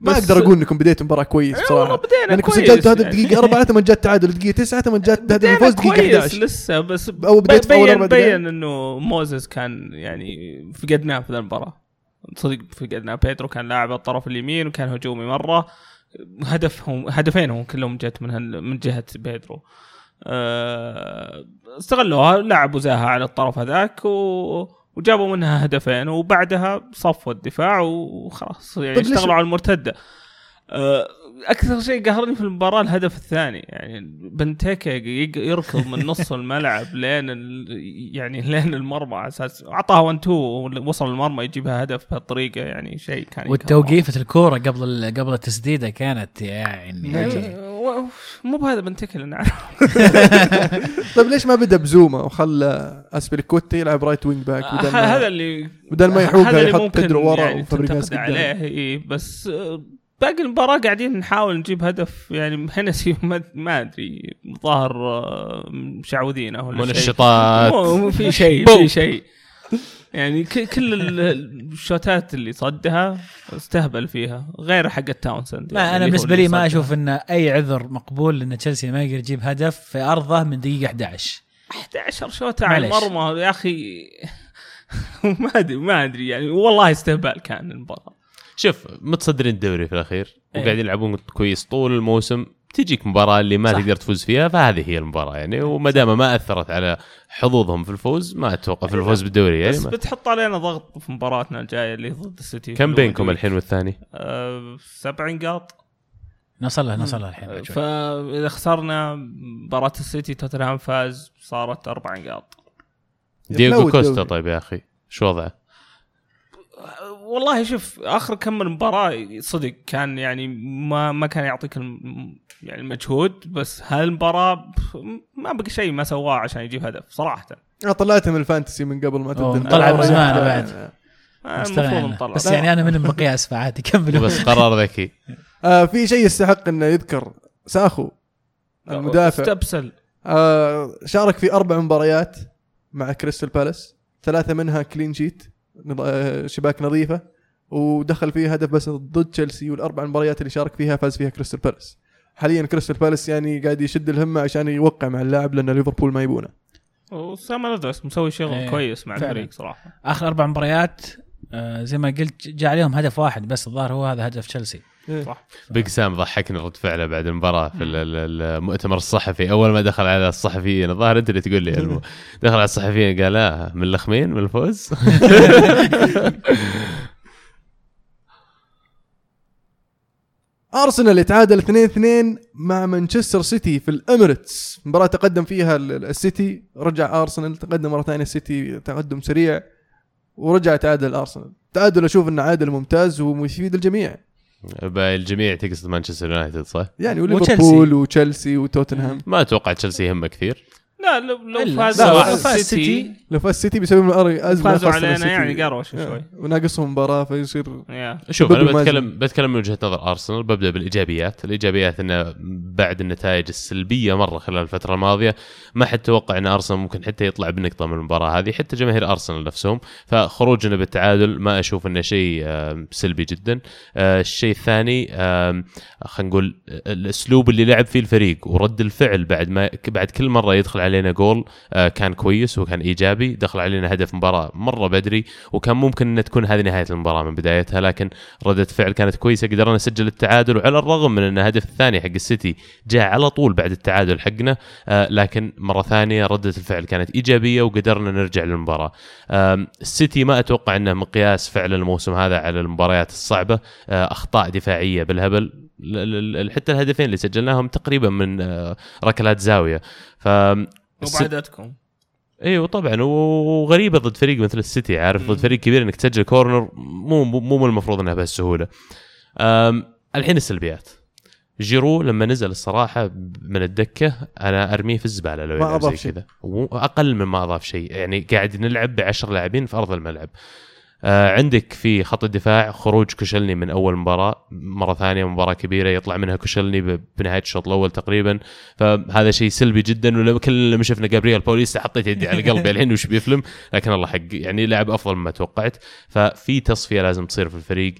ما أقدر أقول إنكم بديتوا المباراه كويس إيه بصراحة. بدينا لأنكم سجلتوا هدف. دقيقه 4 ثم جت تعادل دقيقة 9 ثم جت هدف الفوز دقيقة كويس 11 لسه بس أو بديت بين. بين إنه موزس كان يعني فقدناه في ذا المباراة. صدق فقدناه. بيدرو كان لاعب الطرف اليمين وكان هجومي مرة. هدفهم هدفين هم كلهم جت من من جهة بيدرو آه، استغلوها لعبوا زاها على الطرف هذاك و وجابوا منها هدفين وبعدها صفوا الدفاع وخلاص يعني طيب اشتغلوا على المرتدة آه، أكثر شيء قهرني في المباراة الهدف الثاني يعني بنتيكا يق- يركض من نص الملعب لين ال... يعني لين المرمى على أساس اعطاها 1 2 وصل المرمى يجيبها هدف بهالطريقة يعني شيء كان يكره. والتوقيفة الكورة قبل ال- قبل التسديدة كانت يعني مو بهذا اللي نعرف طيب ليش ما بدأ بزوما وخلى أزبيليكويتا يلعب right wing back بدل ما- هذا اللي بدل ما يحوسها يحط بيدرو ورا يعني قدام. عليه إي بس آه، باقي المباراة قاعدين نحاول نجيب هدف يعني هينيسي ما أدري ظاهر آه، مشعوذين أو ولا شيء. منشطات في شيء. في شيء يعني كل ال- الشوتات اللي صدها استهبل فيها غير حق التاونسند لا يعني أنا بالنسبة لي ما. أشوف إن أي عذر مقبول إن تشيلسي ما يقدر يجيب هدف في أرضه من دقيقة 11 11 شوطة على. المرمى يا أخي ما أدري ما أدري يعني والله استهبال كان المباراة شوف متصدرين الدوري في الأخير إيه. وقاعدين يلعبون كويس طول الموسم تجيك مباراة اللي ما صح. تقدر تفوز فيها فهذه هي المباراة يعني وما دام ما أثرت على حظوظهم في الفوز ما أتوقع في الفوز بالدوري يعني بس. بتحط علينا ضغط في مباراتنا الجاية اللي ضد السيتي كم بينكم. الحين والثاني؟ آه سبع نقاط نوصل له نوصل له الحين. فإذا خسرنا مباراة السيتي توتنهام فاز صارت أربع نقاط دييغو يفلوت كوستا. طيب يا أخي شو وضعه؟ والله شوف آخر كم من مباراة صدق كان يعني ما ما كان يعطيك الم- يعني المجهود بس هالمباراة ما بقى شيء ما سواه عشان يجيب هدف صراحة. أنا طلعته من ال fantasy من قبل ما تبدأ. طلع. من زمان بعد. آه. آه، بس. يعني أنا من المقياس فعادي كملوا. بس قرار ذكي. آه في شيء يستحق إنه يذكر. ساخو المدافع. استبسل. آه شارك في أربع مباريات مع كريستال بالاس. ثلاثة منها clean sheet آه، شباك نظيفة. ودخل فيها هدف بس ضد تشيلسي والأربع مباريات اللي شارك فيها فاز فيها كريستال بالاس. حاليا كريستال بالاس يعني قاعد يشد الهمة عشان يوقع مع اللاعب لأن ليفربول ما يبونه. وسام ألاردايس مسوي شغل إيه، كويس مع. الفريق صراحة. آخر أربع مباريات آه زي ما قلت جاء عليهم هدف واحد بس الظاهر هو هذا هدف تشيلسي. صح. بيج سام ضحكني رد فعله بعد المباراة في ال- ال- المؤتمر الصحفي. أول ما دخل على الصحفيين الظاهر أنت اللي تقول لي دخل على الصحفيين قال هاه منلخمين من الفوز؟ أرسنال يتعادل 2-2 مع مانشستر سيتي في الإميريتس. مباراة تقدم فيها ال- ال- السيتي رجع أرسنال تقدم مرة ثانية السيتي تقدم سريع ورجع تعادل أرسنال. تعادل أشوف إنه عادل ممتاز ويفيد الجميع الجميع تقصد مانشستر يونايتد صح؟ يعني. وليفربول وتشيلسي وتوتنهام. ما أتوقع تشيلسي يهمه كثير. لا لو لو. فازوا على لو فاز السيتي لو فاز السيتي بيسوي لهم أر- أزمة فازوا علينا. يعني قروش آه، شوي وناقصهم مباراة فيصير يا. شوف أنا بتكلم بتكلم من وجهة نظر أرسنال ببدأ بالإيجابيات، الإيجابيات إنه بعد النتائج السلبية مرة خلال الفترة الماضية ما حد توقع إن أرسنال ممكن حتى يطلع بنقطة من المباراة هذه، حتى جماهير أرسنال نفسهم، فخروجنا بالتعادل ما أشوف إنه شيء سلبي جدا. آه، الشيء الثاني خلينا نقول الأسلوب اللي لعب فيه الفريق ورد الفعل بعد ما بعد كل مرة يدخل عليه علينا جول آه، كان كويس وكان إيجابي. دخل علينا هدف مباراة مرة بدري وكان ممكن ان تكون هذه نهاية المباراة من بدايتها لكن ردة فعل كانت كويسة. قدرنا نسجل التعادل وعلى الرغم من إن الهدف الثاني حق السيتي جاء على طول بعد التعادل حقنا آه، لكن مرة ثانية ردة الفعل كانت إيجابية وقدرنا نرجع للمباراة. السيتي ما أتوقع إنه مقياس فعلا الموسم هذا على المباريات الصعبة آه، أخطاء دفاعية بالهبل. حتى الهدفين اللي سجلناهم تقريبا من ركلات زاوية. ف وبعدتكم أيوه طبعا وغريبة ضد فريق مثل السيتي عارف ضد. فريق كبير إنك تسجل corner مو مو المفروض إنها بهالسهولة. الحين السلبيات. جيرو لما نزل الصراحة من الدكة أنا أرميه في الزبالة لو ما زي شيء. كذا أقل من ما أضاف شيء يعني قاعد نلعب بعشر لاعبين في أرض الملعب. آه عندك في خط الدفاع خروج كوشيلني من أول مباراة مرة ثانية مباراة كبيرة يطلع منها كوشيلني ب- بنهاية الشوط الأول تقريبا. فهذا شيء سلبي جدا ولما كل لما شفنا جابرييل باوليستا حطيت يدي على قلبي الحين وش بيفلم لكن الله حق يعني لعب أفضل مما توقعت. ففي تصفية لازم تصير في الفريق.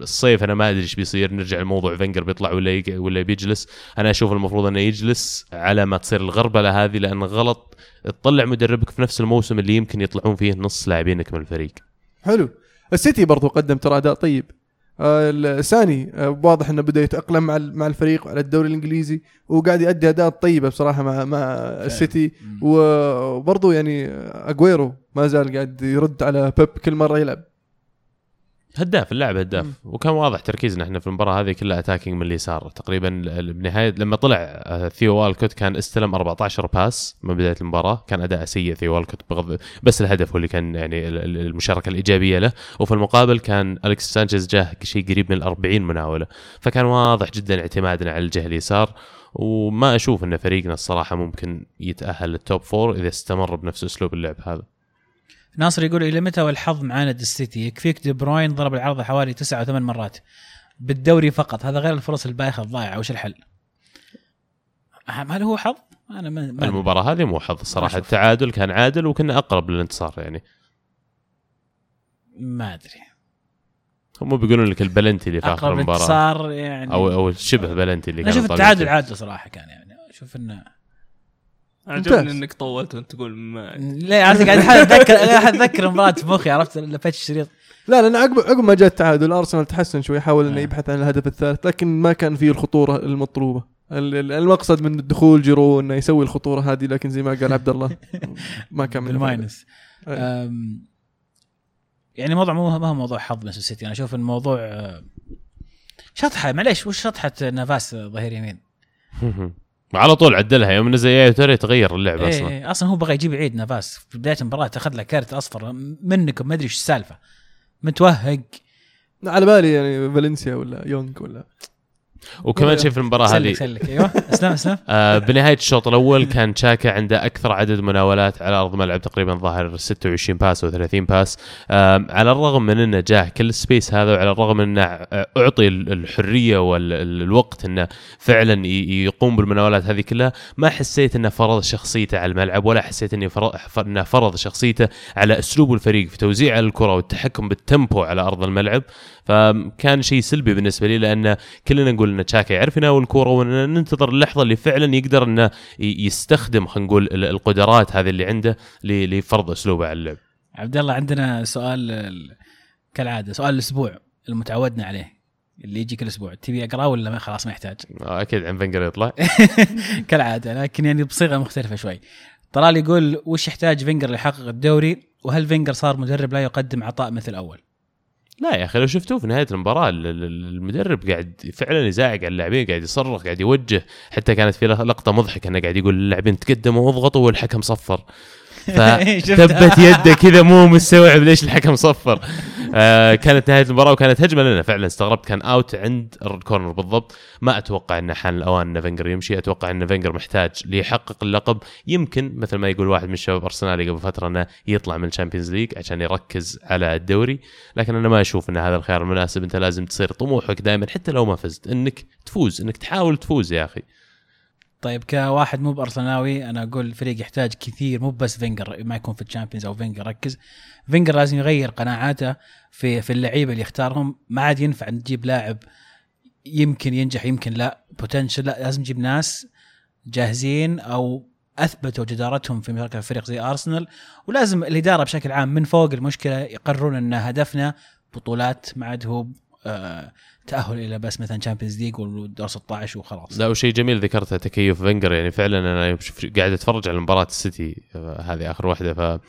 الصيف أنا ما أدري إيش بيصير نرجع لموضوع فينجر بيطلع ولا ولا بيجلس. أنا أشوف المفروض أنه يجلس على ما تصير الغربله هذه لأن غلط تطلع مدربك في نفس الموسم اللي يمكن يطلعون فيه نص لاعبينك من الفريق. حلو. السيتي برضو قدم ترى أداء طيب. آه، الساني آه، واضح إنه بدا يتأقلم مع مع الفريق وعلى الدوري الإنجليزي وقاعد يؤدي أداء طيبه بصراحة مع مع السيتي. مم. وبرضو يعني اجويرو ما زال قاعد يرد على بيب كل مرة يلعب. هداف اللاعب هداف. مم. وكان واضح تركيزنا إحنا في المباراة هذه كلها attacking من اليسار. تقريبا بنهاية لما طلع آه، ثيو والكوت كان استلم 14 pass من بداية المباراة. كان أداء سيء ثيو والكوت بغض بس الهدف هو اللي كان يعني ال- ال- المشاركة الإيجابية له. وفي المقابل كان الكس سانشيز جاه شيء قريب من ال 40 مناولة. فكان واضح جدا اعتمادنا على الجهة اليسار. وما أشوف إن فريقنا الصراحة ممكن يتأهل لل top four إذا استمر بنفس أسلوب اللعب هذا. ناصر يقول إلى متى والحظ معاند السيتي؟ يكفيك دي بروين ضرب العارضة حوالي تسعة أو ثمان مرات. بالدوري فقط. هذا غير الفرص البايخة الضايعة. وش الحل؟ هل هو حظ؟ أنا ما المباراة هذه مو حظ الصراحه. التعادل كان عادل وكنا أقرب للانتصار يعني. ما أدري. هم بيقولون لك البلنتي اللي في آخر أقرب المباراة. انتصار يعني. أو أو شبه بلنتي اللي أنا كان أشوف طالع التعادل. عادل صراحة كان يعني. أشوف إنه عجبني. إنك طولت وأنت تقول ما ليه عرفت قاعد اتذكر قاعد أتذكر مباراة في مخي عرفت لفيت الشريط. لا لأن عقب عقب ما جاء التعادل أرسنال تحسن شوي حاول إنه آه. يبحث عن الهدف الثالث لكن ما كان فيه الخطورة المطلوبة. ال- ال- المقصد من الدخول جيرو إنه يسوي الخطورة هذه لكن زي ما قال عبد الله ما كان من بالماينس. أم، يعني موضوع مو ما هو موضوع حظ مان سيتي أنا أشوف الموضوع أه، شطحة. معليش وش شطحة نافاس ظهير يمين؟ على طول عدلها يوم نزل يا ترى تغير اللعب إيه أصلا. إيه أصلا هو بغى يجيب عيد نافاس في بداية المباراة اخذ له كارت أصفر منكم ما أدري إيش السالفة. متوهق. على بالي يعني فالنسيا ولا يونغ ولا وكمان شيء في المباراة هذه. سلك. أيوه. اسلم اسلم. آه بنهاية الشوط الأول كان تشاكا عنده أكثر عدد مناولات على أرض الملعب تقريبا ظاهر 26 pass أو 30 pass. آه على الرغم من انه جاه كل السبيس هذا وعلى الرغم إنه آه، أعطي ال- الحرية والوقت إنه فعلا يقوم بالمناولات هذه كلها ما حسيت إنه فرض شخصيته على الملعب ولا حسيت انه فرض إنه فرض شخصيته على أسلوب الفريق في توزيع الكرة والتحكم بالتمبو على أرض الملعب. فكان شيء سلبي بالنسبة لي لأن كلنا نقول ان تشاكا يعرف يناول الكوره وننتظر اللحظة اللي فعلا يقدر إنه يستخدم خلينا نقول ال- القدرات هذه اللي عنده لفرض أسلوبه على اللعب. عبد الله عندنا سؤال ال- كالعادة سؤال الأسبوع المتعودنا عليه اللي يجي كل أسبوع تبي أقرأه ولا ما خلاص ما يحتاج؟ آه، أكيد عن فنجر يطلع. كالعادة لكن يعني بصيغة مختلفة شوي. طلال يقول وش يحتاج فينجر ليحقق الدوري؟ وهل فينجر صار مدرب لا يقدم عطاء مثل أول؟ لا يا أخي لو شفتوه في نهاية المباراة ال- ال- المدرب قاعد فعلا يزاعق على اللاعبين قاعد يصرخ قاعد يوجه حتى كانت في لقطة مضحكة إنه قاعد يقول للاعبين تقدموا واضغطوا والحكم صفر. فثبت يده كذا مو مستوعب ليش الحكم صفر. آه كانت نهاية المباراة وكانت هجمة لنا. فعلا استغربت كان out عند ال corner بالضبط. ما أتوقع انه حان الأوان إن فينجر يمشي. أتوقع إن فينجر محتاج ليحقق اللقب. يمكن مثل ما يقول واحد من الشباب ارسنالي قبل فترة إنه يطلع من ال Champions League عشان يركز على الدوري. لكن أنا ما أشوف إن هذا الخيار المناسب أنت لازم تصير طموحك دائما حتى لو ما فزت. إنك تفوز إنك تحاول تفوز يا أخي. طيب كواحد مو بأرسناوي أنا أقول الفريق يحتاج كثير مو بس فينجر ما يكون في ال Champions أو فينجر ركز. فينجر لازم يغير قناعاته في في اللعيبة اللي يختارهم. ما عاد ينفع تجيب لاعب يمكن ينجح يمكن لا. potential لا لازم تجيب ناس جاهزين أو أثبتوا جدارتهم في مشاركه فريق زي ارسنال ولازم الإدارة بشكل عام من فوق المشكلة يقررون إن هدفنا بطولات ما عاد هو آه، تأهل إلى بس مثلا Champions League والدور 16 وخلاص. لا وشيء جميل ذكرته تكتيك فينجر يعني فعلا أنا قاعد أتفرج على مباراة السيتي آه، هذه آخر واحدة. ف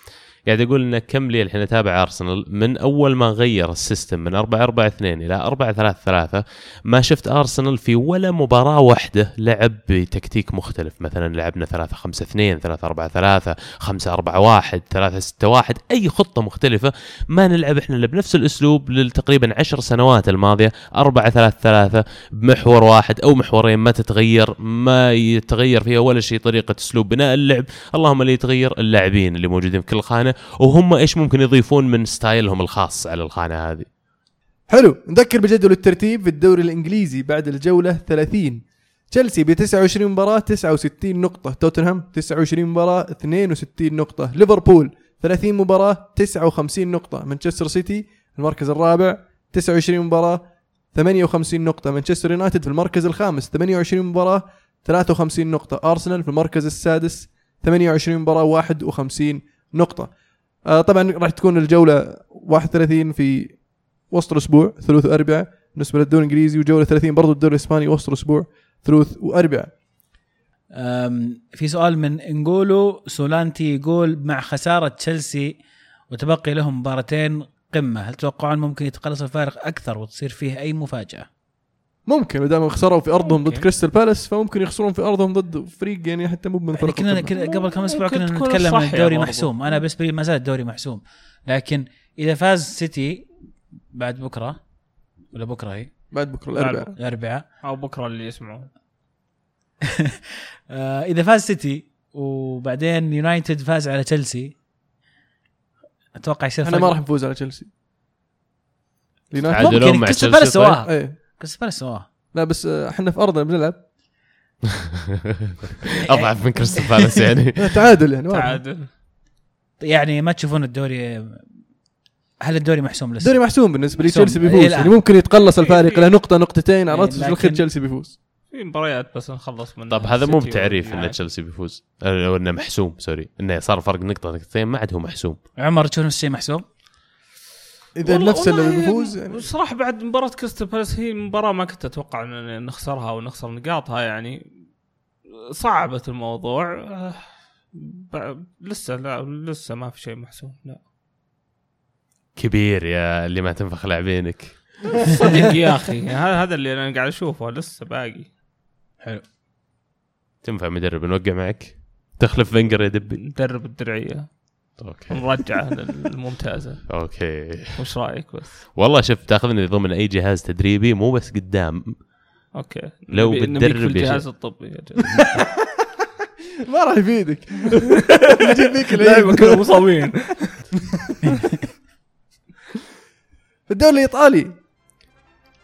قاعد أقول انه كم لي الحين اتابع ارسنال من أول ما غير ال system من 4 4 2 إلى 4 3 3 ما شفت ارسنال في ولا مباراة واحدة لعب بتكتيك مختلف. مثلا لعبنا 3 5 2 3 4 3 5 4 1 3 6 1 أي خطة مختلفة. ما نلعب إحنا بنفس الأسلوب لتقريبا 10 سنوات الماضية. 4 3 3 بمحور واحد أو محورين ما تتغير ما يتغير فيها ولا شيء طريقة أسلوب بناء اللعب. اللهم اللي يتغير اللاعبين اللي موجودين في كل خانة. وهم إيش ممكن يضيفون من ستايلهم الخاص على الخانة هذه؟ حلو. نذكر بجدول الترتيب في الدوري الإنجليزي بعد الجولة 30 تشيلسي ب 29 مباراة 69 نقطة. توتنهام 29 مباراة 62 نقطة. ليفربول 30 مباراة 59 نقطة. مانشستر سيتي المركز الرابع 29 مباراة 58 نقطة. مانشستر يونايتد في المركز الخامس 28 مباراة 53 نقطة. أرسنال في المركز السادس 28 مباراة 51 نقطة. آه طبعا راح تكون الجولة 31 في وسط الأسبوع ثلث واربعاء بالنسبة للدوري الإنجليزي وجولة 30 برضو الدوري الإسباني وسط الأسبوع ثلث واربعاء في سؤال من انجولو سولانتي يقول مع خسارة تشيلسي وتبقي لهم مباراتين قمة هل تتوقعون ممكن يتقلص الفارق أكثر وتصير فيه أي مفاجأة؟ ممكن ما دام خسروا في أرضهم ضد. كريستال بالاس فممكن يخسرون في أرضهم ضد فريق يعني حتى مو من يعني فرق كنا القمة. كنا- قبل كم أسبوع كنا نتكلم عن الدوري. محسوم. أنا بالنسبة لي ما زال الدوري محسوم. لكن إذا فاز سيتي بعد بكرة ولا بكرة هي؟ بعد بكرة بعد الأربعاء. الأربعاء. أو بكرة اللي يسمعوا آه إذا فاز سيتي وبعدين يونايتد فاز على تشيلسي أتوقع يصير فرق- ما راح نفوز على تشيلسي. ممكن مع كريستال تشيلسي بالاس سواها كريستال بالاس سواها لا بس آه، إحنا في أرضنا بنلعب أضعف من كريستال بالاس يعني تعادل يعني. تعادل يعني ما تشوفون الدوري هل الدوري محسوم لسه؟ الدوري محسوم بالنسبة لي. تشيلسي إيه، بيفوز الآن. يعني ممكن يتقلص الفارق في- إلى نقطة نقطتين عرفت إيه، في الاخير تشيلسي بيفوز في مباريات بس نخلص من طب هذا مو بتعريف إن واليونايتد. تشيلسي بيفوز أو إنه محسوم sorry إنه صار فرق نقطة نقطتين ما عاد هو محسوم عمر تشوف نفس الشيء محسوم؟ إذا نفس اللي والله بيفوز يعني. صراحة بعد مباراة كريستال بالاس هي مباراة ما كنت أتوقع ان نخسرها ونخسر نقاطها يعني. صعبت الموضوع. آه، ب- لسه لا لسه ما في شيء محسوم لا. كبير يا اللي ما تنفخ لاعبينك. صدق يا أخي هذا هذا اللي أنا قاعد أشوفه لسه باقي. حلو. تنفع مدرب نوقع معك؟ تخلف فينجر يا دبي ندرب الدرعية. أوكي. نرجعه للممتازة أوكي. وش رأيك بس؟ والله شوف تأخذني ضمن أي جهاز تدريبي مو بس قدام. أوكي. لو نبي- نبيك بتدرب الجهاز. الطبي. ما راح يفيدك. فيك دائما العيد. كانوا مصابين. في الدوري الإيطالي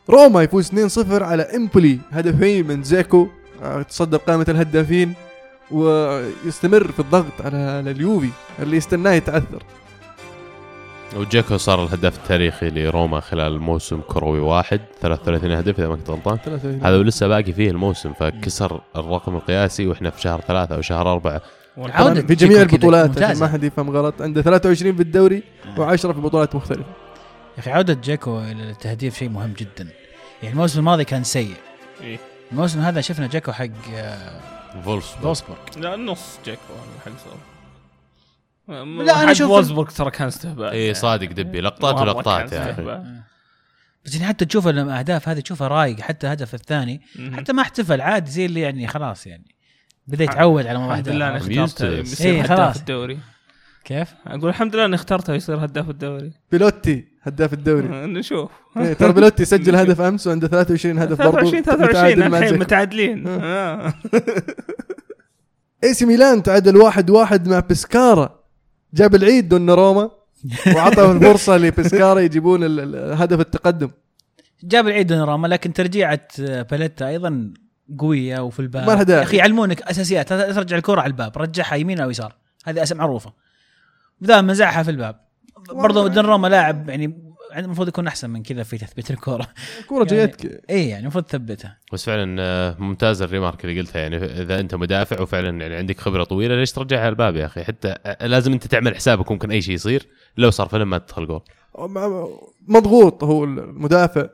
روما يفوز 2-0 على إمبولي هدفين من زيكو. آه، تصدر قائمه الهدافين. ويستمر في الضغط على على اليوفي اللي يستناه يتعثر وجاكو صار الهداف التاريخي لروما خلال موسم كروي واحد. 33 هدف إذا ما كنت غلطان. 33 هذا ولسه باقي فيه الموسم فكسر الرقم القياسي وإحنا في شهر ثلاثة أو شهر أربعة. عودة في جميع جيكو البطولات عشان. ما حد يفهم غلط. عنده 23 في الدوري و10 في بطولات مختلفة. يا أخي عودة جاكو إلى التهديف شيء مهم جدا. يعني الموسم الماضي كان سيء. إيه. الموسم هذا شفنا جاكو حق آه، فولسبورغ فولسبورغ لا نص هذا حق صار لا، أنا حق أشوف- وولزبورغ ترى كان استهبال. اي صادق دبي. لقطات ولقطات كان يا أخي استهبال. بس يعني حتى تشوف الاهداف هذه تشوفها رايق حتى الهدف الثاني. حتى ما احتفل عادي زي اللي يعني خلاص يعني. بدا يتعود على موضوع الحمد لله أنا. يصير إيه، خلاص. الدوري. كيف؟ أقول الحمد لله إني اخترته يصير هداف الدوري. بيلوتي هداف الدوري. نشوف. إيه، ترى بيلوتي سجل هدف أمس وعنده 23 هدف برضه 23 23 متعادل مع الحين. متعادلين. آه. إي سي ميلان تعادل واحد واحد مع بسكارا جاب العيد دوناروما وعطوا الفرصة لبسكارا يجيبون هدف التقدم. جاب العيد دوناروما لكن ترجيعة آه، باليتا أيضا قوية وفي الباب. ما. يا أخي يعلمونك أساسيات. ترجع الكرة على الباب رجعها يمين أو يسار. هذه اسم معروفة. بدال منزعها في الباب. برضو دوناراما لاعب يعني المفروض يكون أحسن من كذا في تثبيت الكورة. الكورة يعني- جايتك اي يعني المفروض تثبتها بس فعلا آه، ممتاز الريمارك اللي قلتها. يعني إذا أنت مدافع وفعلا يعني عندك خبرة طويلة ليش ترجعها الباب يا أخي؟ حتى آه، لازم أنت تعمل حسابك ممكن أي شيء يصير. لو صار فيلم ما تدخل جول. مضغوط هو المدافع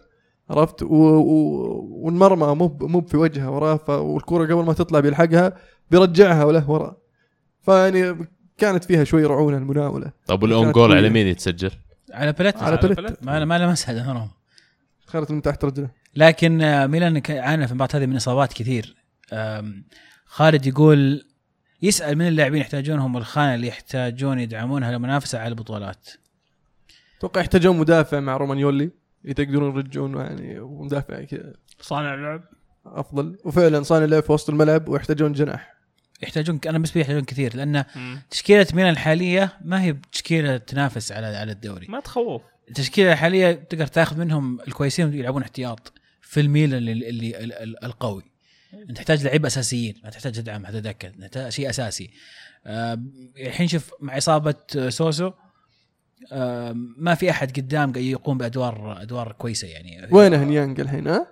عرفت؟ و... و... والمرمى مو مو في وجهه وراه ف... والكره قبل ما تطلع بيلحقها بيرجعها وله ورا. فيعني كانت فيها شوي رعونة المناولة. طب والأون كانت جول. على مين يتسجل؟ على بلت على بلت. ما ما لمسها دوناروما دخلت من تحت رجله. لكن آه، ميلان عانى في المباراة هذه من إصابات كثير. خالد يقول يسأل من اللاعبين يحتاجونهم الخانه اللي يحتاجون يدعمونها للمنافسه على البطولات. أتوقع يحتاجون مدافع مع رومانيولي. إذا يقدرون يرجعون يعني مدافع كذا صانع لعب. أفضل. وفعلا صانع لعب في وسط الملعب ويحتاجون جناح. يحتاجون أنا بالنسبة لي يحتاجون كثير لأن مم. تشكيلة ميلان الحالية ما هي تشكيلة تنافس على على الدوري. ما تخوف. التشكيلة الحالية تقدر تاخذ منهم الكويسين يلعبون احتياط في الميلان اللي, اللي ال- ال- القوي. أنت تحتاج لعيبه أساسيين ما تحتاج تدعم هذا دكه تحتاج شيء أساسي. الحين شوف مع إصابة سوسو ما في أحد قدام قاعد يقوم بادوار أدوار كويسة يعني. وينه نيانج الحين ها؟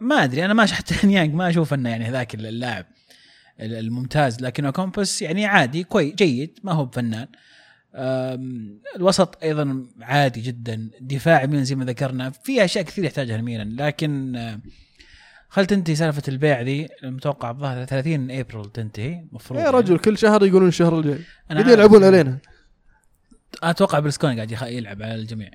ما أدري أنا ما حتى نيانج ما أشوف إنه يعني ذاك اللاعب. الممتاز لكنه كومبس يعني عادي كويس جيد ما هو بفنان. الوسط أيضا عادي جدا دفاع ميلان زي ما ذكرنا في أشياء كثير يحتاجها الميلان لكن خل تنتهي سالفة البيع ذي المتوقع الظاهر 30 أبريل تنتهي المفروض يا رجل كل شهر يقولون الشهر الجاي. عارف. يلعبون علينا أتوقع برلسكوني قاعد يلعب على الجميع.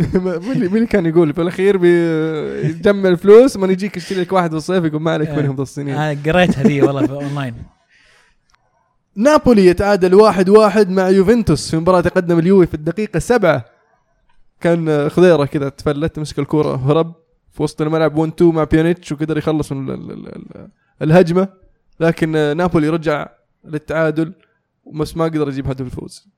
مين اللي مين كان يقول؟ في الاخير بيجمع الفلوس ما يجيك يشتري لك واحد بالصيف يقول ما عليك آه. منهم ذا السنين أنا قريتها ذي والله في أونلاين. نابولي يتعادل واحد واحد مع يوفنتوس في مباراة تقدم اليوفي في الدقيقة سبعة. كان خضيرة كذا تفلت مسك الكرة هرب في وسط الملعب 1 2 مع بيانيتش وقدر يخلص من ال- ال- ال- الهجمة. لكن نابولي رجع للتعادل بس ما قدر يجيب هدف الفوز.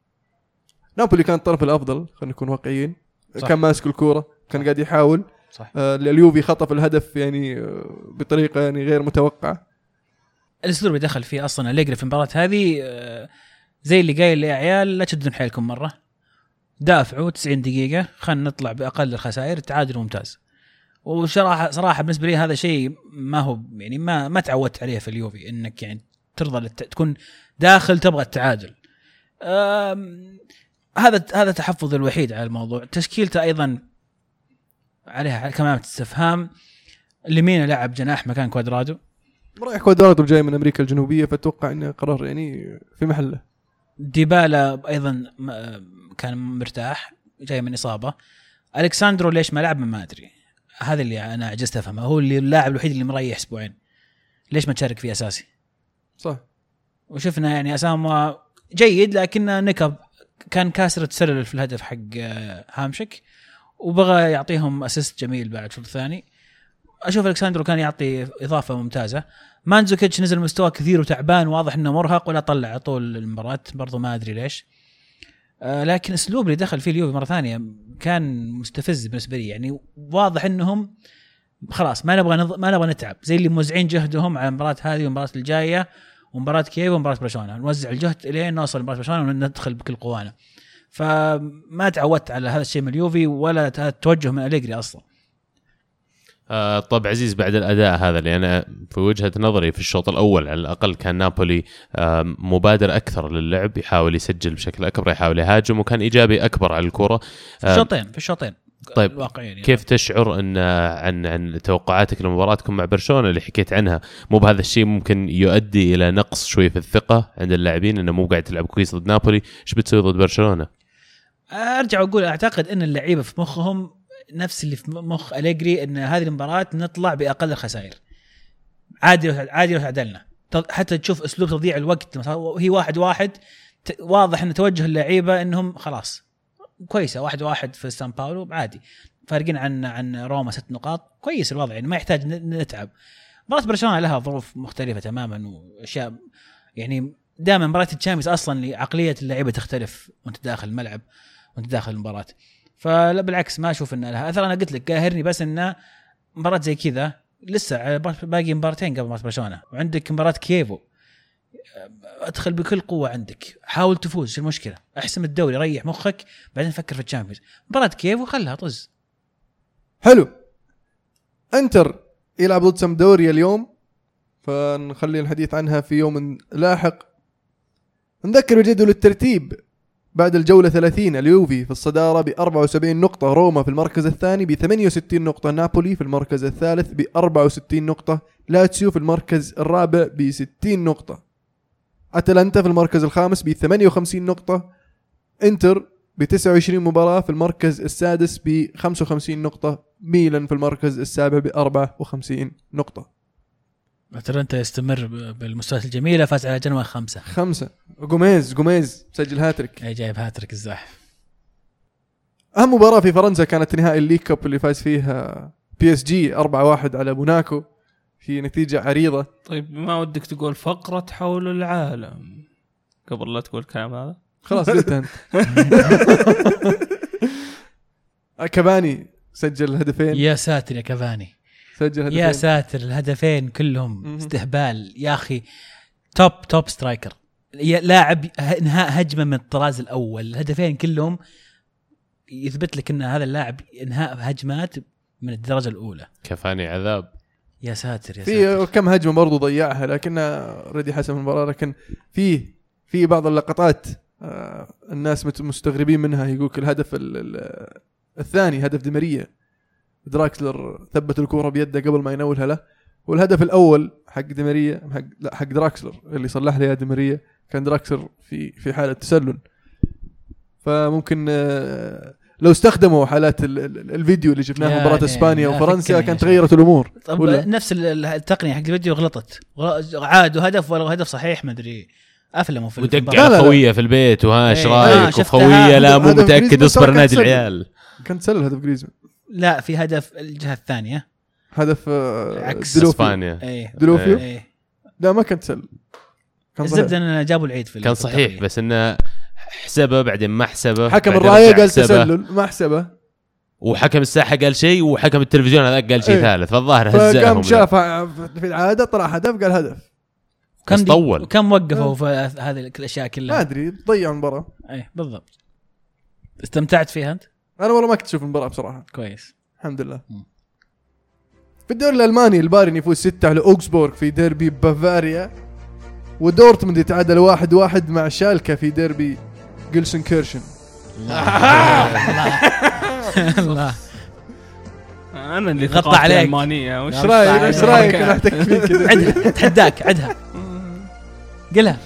نابولي كان الطرف الأفضل خلينا نكون واقعيين. صح. كان ماسك الكورة كان قاعد يحاول. صح. آه، اليوفي خطف الهدف يعني آه، بطريقة يعني غير متوقعة. الاسلوب اللي دخل فيه أصلا أليجري في المباراة هذه آه، زي اللي قايل يا عيال لا تشدون حيلكم مرة. دافعوا 90 دقيقة خلينا نطلع بأقل الخسائر التعادل ممتاز. وصراحه صراحة بالنسبة لي هذا شيء ما هو يعني ما ما تعودت عليه في اليوفي إنك يعني ترضى للت... تكون داخل تبغى التعادل. هذا هذا تحفظ الوحيد على الموضوع. تشكيلته أيضا عليها كمان استفهام. لمين لعب جناح مكان كوادرادو؟ رايح كوادرادو جاي من أمريكا الجنوبية فأتوقع إنه قرار يعني في محله. ديبالا أيضا كان مرتاح جاي من إصابة. ألكساندرو ليش ما لعب؟ ما أدري. هذا اللي أنا عجزت أفهمه. هو اللي اللاعب الوحيد اللي مريح أسبوعين. ليش ما تشارك فيه أساسي؟ صح. وشفنا يعني أسامواه جيد لكن نكب. كان كاسر التسلل في الهدف حق آه، هامسيك وبغى يعطيهم assist جميل بعد الشوط الثاني. أشوف الكساندرو كان يعطي إضافة ممتازة. مانزوكيتش نزل مستواه كثير وتعبان واضح إنه مرهق ولا طلع طول المباراة برضو ما أدري ليش. آه لكن اسلوب اللي دخل فيه اليوفي مرة ثانية كان مستفز بالنسبة لي يعني واضح إنهم خلاص ما نبغى نض... ما نبغى نتعب. زي اللي موزعين جهدهم على المباراة هذه والمباراة الجاية ومباراه كيف ومباراة برشلونة. نوزع الجهد الين نوصل لمباراة برشلونة وندخل بكل قوانا. فما تعودت على هذا الشيء من اليوفي ولا التوجه من أليجري أصلا. آه طب عزيز بعد الأداء هذا اللي أنا في وجهة نظري في الشوط الأول على الأقل كان نابولي آه مبادر أكثر للعب يحاول يسجل بشكل أكبر يحاول يهاجم وكان إيجابي أكبر على الكرة. في آه، الشوطين في الشوطين. طيب، يعني. كيف تشعر إن عن عن توقعاتك لمباراتكم مع برشلونة اللي حكيت عنها؟ مو بهذا الشيء ممكن يؤدي إلى نقص شوي في الثقة عند اللاعبين إنه مو قاعد تلعب كويس ضد نابولي. إيش بتسوي ضد برشلونة؟ أرجع وأقول أعتقد إن اللعيبة في مخهم نفس اللي في مخ أليجري إن هذه المباراة نطلع بأقل الخسائر. عادي لو عادي لو تعادلنا ت- حتى تشوف أسلوب تضييع الوقت مثلا هي واحد واحد واضح إن توجه اللعيبة إنهم خلاص. كويسة واحد واحد في سان باولو عادي. فارقين عن عن روما ست نقاط كويس الوضع يعني ما يحتاج نتعب. مباراة برشلونة لها ظروف مختلفة تماما وأشياء يعني دائما مباراة الشامبيونز أصلا عقليه اللعيبة تختلف وأنت داخل الملعب وأنت داخل المباراة. فلا بالعكس ما أشوف إن لها. أثر أنا قلت لك قاهرني بس انه مباراة زي كذا لسه باقي مباراتين قبل مباراة برشلونة. وعندك مباراة كييفو أدخل بكل قوة عندك. حاول تفوز شو المشكلة؟ أحسم الدوري ريح مخك بعدين فكر في ال Champions. مباراة كييفو خلها طز. حلو. انتر يلعب ضد سمدوريا اليوم. فنخلي الحديث عنها في يوم لاحق. نذكر بجدول الترتيب. بعد الجولة 30 اليوفي في الصدارة ب 74 نقطة روما في المركز الثاني ب 68 نقطة نابولي في المركز الثالث ب 64 نقطة لاتسيو في المركز الرابع ب 60 نقطة. أتلانتا في المركز الخامس ب 58 نقطة. إنتر ب 29 مباراة في المركز السادس ب 55 نقطة. ميلان في المركز السابع ب 54 نقطة. أتلانتا يستمر بالمستويات الجميلة فاز على جنوا خمسة. خمسة. جوميز جوميز سجل هاتريك. أي جايب هاتريك الزاحف أهم مباراة في فرنسا كانت نهائي ال League Cup اللي فاز فيها PSG 4-1 على موناكو. في نتيجة عريضة. طيب ما ودك تقول فقرة حول العالم؟ قبل لا تقول الكلام هذا. خلاص قلت أنت. كافاني سجل هدفين. يا ساتر يا كافاني سجل هدفين. يا ساتر الهدفين كلهم. استهبال. يا أخي top top striker لاعب انهاء هجمة من الطراز الأول. الهدفين كلهم يثبت لك إن هذا اللاعب إنهاء هجمات من الدرجة الأولى. كافاني عذاب. يا ساتر يا ساتر. في كم هجمة برضو ضيعها لكنها already حسم المباراة لكن في في بعض اللقطات آه، الناس مستغربين منها يقولك الهدف ال- ال- الثاني هدف ديماريا دراكسلر ثبت الكرة بيده قبل ما ينولها له والهدف الأول حق ديماريا حق لا حق دراكسلر اللي صلح له ديماريا كان دراكسلر في في حالة تسلل. فممكن آه، لو استخدموا حالات ال- ال- الفيديو اللي شفناها في يعني مباراة إسبانيا وفرنسا كانت تغيرت الأمور طب ولا؟ نفس ال- التقنية حق الفيديو غلطت غل- عادوا هدف ولا هدف صحيح ما أدري أفلموا في ودق المباراة. لا، لا، على لا. خويه في البيت وها إيش إيه. رأيك آه، شفتها. وخويه لا مو هدف متأكد اصبر نادي العيال كان تسلل هدف جريزمان لا في هدف الجهة الثانية هدف آه، عكس إسبانيا إيه دلوفيو إيه لا ما كان تسلل كان. الزبدة ان جابوا العيد في كان صحيح. بس إنه حسبه بعدين ما حسبه حكم الراية قال. تسلل ما حسبه وحكم الساحة قال شيء وحكم التلفزيون هذاك قال شيء إيه. ثالث فالظاهر هزاهم فقام ذا. شاف في العادة طلع هدف قال هدف كم طول. كم وقفوا في هذه الأشياء ما كلها أدري ضيع المباراه إيه بالضبط استمتعت فيها أنت أنا والله ما كنت أشوف المباراة بصراحة كويس الحمد لله مم. في الدوري الألماني البايرن يفوز 6 على أوكسبورغ في ديربي بافاريا ودورتموند يتعادل واحد واحد مع شالكا في ديربي جيلسن كيرشن. الله أنا اللي غطى عليك. ألمانية. وش إيش رأيك؟ إيش رأيك؟ أنا احتك فيك كذا. عدها اتحداك عدها قلها.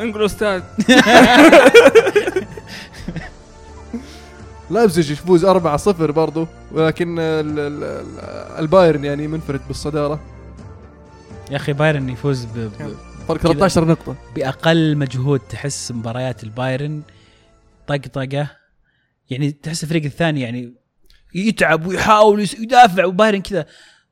انقلوا أستاذ. لايبزيج يفوز 4-0 برضو ولكن ال- ال- ال- البايرن يعني منفرد بالصدارة. يا أخي بايرن يفوز ب... فرق كذا. 13 نقطة. بأقل مجهود تحس مباريات البايرن. طقطقة. يعني تحس الفريق الثاني يعني يتعب ويحاول يدافع وبايرن كذا.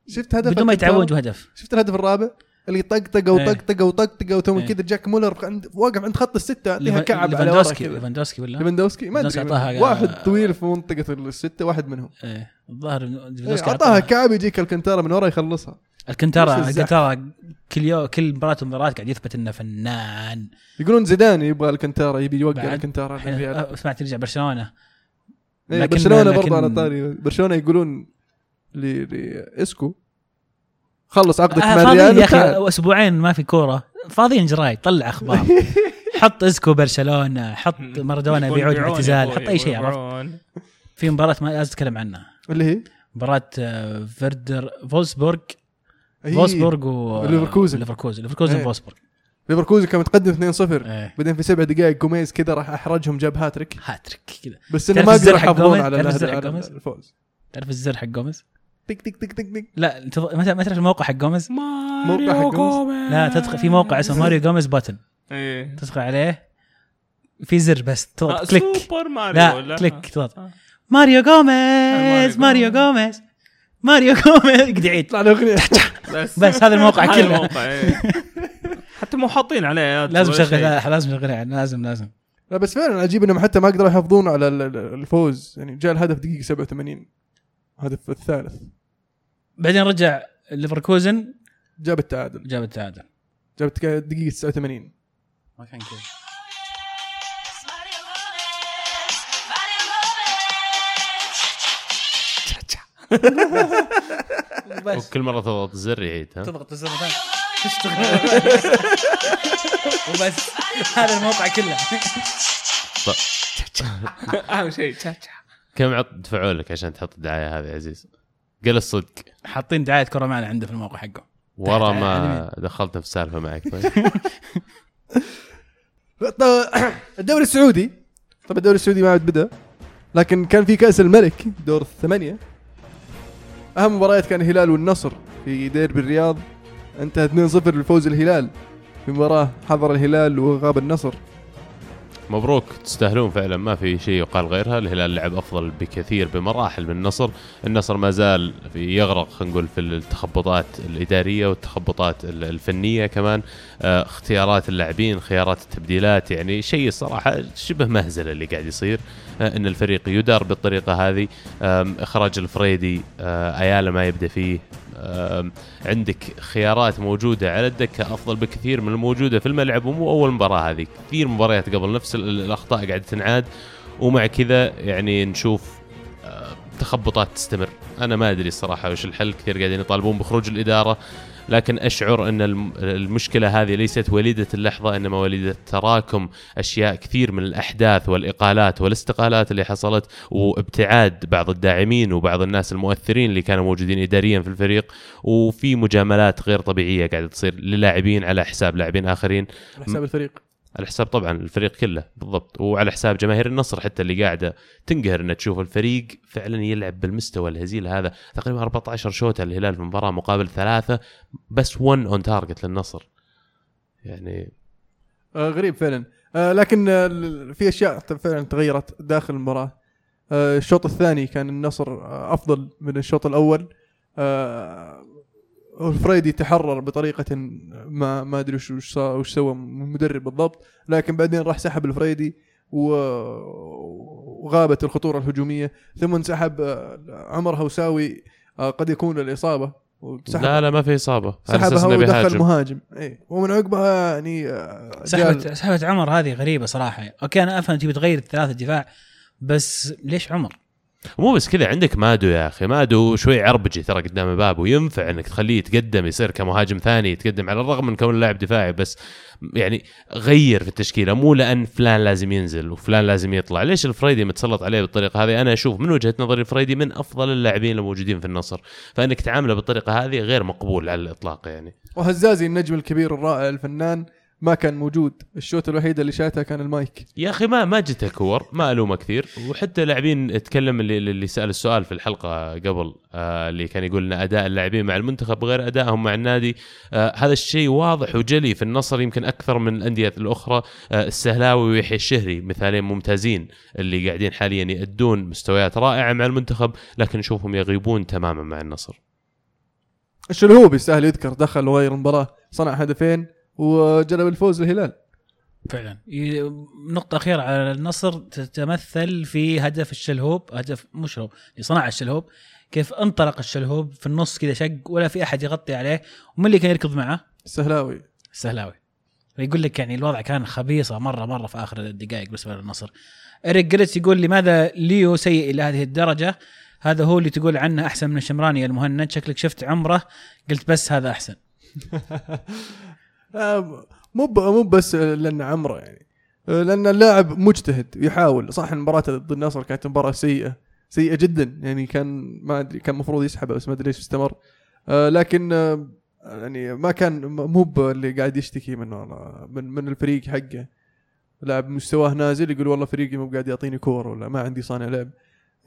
شفت هدف بدون ما؟ يتعبون هدف. شفت الهدف الرابع؟ اللي طقطقه إيه. وطقطقه وطقطقه وثم إيه. كذا جاك مولر عند واقف عند خط الستة ليفان- كعب على ليفاندوسكي ليفاندوسكي ولا؟ ليفاندوسكي ما أدري ليفاندوسكي واحد طويل في منطقة الستة واحد منهم إيه الظاهر إنه إيه، ليفاندوسكي أعطاها كعب يجيك الكنتارا من ورا يخلصها الكنتارا. الكنتارا كل يوم كل مباراة ومباراة قاعد يثبت إنه فنان يقولون زيدان يبغى الكنتارا يبي يوقع؟ الكنتارا سمعت يرجع برشلونة إيه، برشلونة برضه على طاري برشلونة يقولون لإسكو خلص عقدك آه مع الريال يا أخي. أسبوعين ما في كورة. فاضيين جرايد طلع أخبار. حط إسكو برشلونة حط مارادونا بيعود من الاعتزال حط أي شيء عرفت؟ في مباراة ما لازم تتكلم عنها. اللي هي؟ مباراة آه، فيردر فولسبورغ. فولسبورغ و ليفركوزن. ليفركوزن ليفركوزن إيه. فولسبورغ. ليفركوزن كان متقدم 2-0 إيه. بعدين في سبع دقائق جوميز كذا راح أحرجهم جاب هاتريك. هاتريك كذا. بس إنه ما قدروا يحافظون؟ على تعرف الهدف- الزر حق على جوميز؟ الفوز. تعرف الزر حق جوميز؟ تك تك تك تك تك. لا متى تعرف الموقع حق جوميز؟ موقع حق جوميز؟ لا تدخل في موقع اسمه ماريو جوميز button. إيه. تدخل عليه. في زر بس آه، تضغط click. سوبر ماريو لا ولا؟ click تضغط. آه. ماريو جوميز ماريو جوميز. ماريو جوميز. قد يعيد. طلع اغنيه بس. بس هذا الموقع كله. إيه. حتى مو حاطين عليه. لازم شغل. لا، لازم شغل يعني لازم لازم. لا بس فعلا عجيب إنهم حتى ما قدروا يحافظون على ال- ال- الفوز. يعني جاء الهدف دقيقة 87 الهدف الثالث. بعدين رجع ليفركوزن. جاب التعادل. جاب التعادل. جاب التك- دقيقة 89 ما كان كذا. بس. وكل مرة تضغط الزر يعيد ها؟ تضغط الزر ثاني. تشتغل وبس. هذا الموقع كله. أهم شيء. كم عط دفعوا لك عشان تحط الدعاية هذه يا عزيز؟ قل الصدق. حاطين دعاية كرة معنا عنده في الموقع حقه. ورا ما دخلتنا في السالفه معك. طيب الدوري السعودي. طبعا الدوري السعودي ما عاد بدأ لكن كان في كأس الملك دور الثمانية. أهم مباريات كان الهلال والنصر في ديربي الرياض. انتهى 2-0 بفوز الهلال. في مباراة حضر الهلال وغاب النصر. مبروك. تستاهلون فعلا. ما في شيء يقال غيرها. الهلال لعب أفضل بكثير بمراحل من النصر. النصر ما زال يغرق خلينا نقول في التخبطات الإدارية والتخبطات ال- الفنية كمان. آه، اختيارات اللاعبين خيارات التبديلات يعني شيء الصراحه شبه مهزله اللي قاعد يصير. آه، إن الفريق يدار بالطريقة هذه. إخراج الفريدي آه، ايالا ما يبدأ فيه. عندك خيارات موجودة على الدكة أفضل بكثير من الموجودة في الملعب ومو أول مباراة هذه. كثير مباريات قبل نفس ال- الأخطاء قاعدة تنعاد ومع كذا يعني نشوف تخبطات تستمر. أنا ما أدري الصراحة وش الحل كثير قاعدين يطالبون بخروج الإدارة. لكن أشعر أن الم- المشكلة هذه ليست وليدة اللحظة إنما وليدة تراكم أشياء كثير من الأحداث والإقالات والاستقالات اللي حصلت وابتعاد بعض الداعمين وبعض الناس المؤثرين اللي كانوا موجودين اداريا في الفريق وفي مجاملات غير طبيعية قاعدة تصير للاعبين على حساب لاعبين آخرين. على حساب الفريق. على حساب طبعا الفريق كله بالضبط. وعلى حساب جماهير النصر حتى اللي قاعدة تنقهر إنها تشوف الفريق فعلا يلعب بالمستوى الهزيل هذا. تقريبا 14 شوتة الهلال في المباراة مقابل ثلاثة بس 1 on target للنصر. يعني آه غريب فعلا. آه لكن آه في أشياء فعلا تغيرت داخل المباراة. آه الشوط الثاني كان النصر آه أفضل من الشوط الأول. آه الفريدي تحرر بطريقة ما ما أدري وش وش, صار- وش سوى المدرب بالضبط لكن بعدين راح سحب الفريدي وغابت الخطورة الهجومية ثم انسحب آه، عمر هوساوي آه قد يكون الاصابه لا لا ما في إصابة. سحبها ودخل. مهاجم. اي ومن عقبها يعني آه، سحبت سحبت عمر هذه غريبة صراحة. أوكي أنا أفهم تبي تغير الثلاثة دفاع بس ليش عمر؟ مو بس كذا عندك مادو يا أخي. مادو شوي عربجي ترى قدام الباب وينفع إنك تخليه يتقدم يصير كمهاجم ثاني يتقدم على الرغم من كونه لاعب دفاعي بس يعني غير في التشكيلة. مو لأن فلان لازم ينزل وفلان لازم يطلع. ليش الفريدي متسلط عليه بالطريقة هذه؟ أنا أشوف من وجهة نظري الفريدي من أفضل اللاعبين الموجودين في النصر. فإنك تعامله بالطريقة هذه غير مقبول على الإطلاق يعني. وهزازي النجم الكبير الرائع الفنان ما كان موجود. الشوط الوحيد اللي شاتها كان المايك. يا أخي ما ما جته كور ما الومه كثير. وحتى لاعبين تكلم اللي اللي سأل السؤال في الحلقة قبل آه اللي كان يقول إن أداء اللاعبين مع المنتخب غير أدائهم مع النادي آه هذا الشيء واضح وجلي في النصر يمكن أكثر من الأندية الأخرى. آه السهلاوي ويحيى الشهري مثالين ممتازين اللي قاعدين حاليا يأدون مستويات رائعة مع المنتخب لكن نشوفهم يغيبون تماما مع النصر. الشلهوب يستاهل يذكر دخل وغير المباراة. صنع هدفين وجلب الفوز للهلال فعلا. نقطة أخيرة على النصر تتمثل في هدف الشلهوب هدف شلهوب اللي صنع الشلهوب. كيف انطلق الشلهوب؟ في النص كذا شق ولا في أحد يغطي عليه. ومن اللي كان يركض معه؟ السهلاوي السهلاوي يقول لك يعني الوضع كان خبيصة مرة مرة في آخر الدقائق بالنسبة للنصر. إريك جريتس يقول لماذا ليو سيء إلى هذه الدرجة؟ هذا هو اللي تقول عنه أحسن من الشمراني المهند. شكلك شفت عمره قلت بس هذا أحسن. مو ب- مو بس لأن عمره يعني. آه، لأن اللاعب مجتهد يحاول. صح المباراه ضد النصر كانت مباراة سيئة سيئة جدا. يعني كان ما أدري كان المفروض يسحبها بس ما أدري ليش استمر. آه، لكن آه، يعني ما كان مو اللي قاعد يشتكي منه من من الفريق حقه. لاعب مستواه نازل يقول والله فريقي مو قاعد يعطيني كور ولا ما عندي صانع لعب.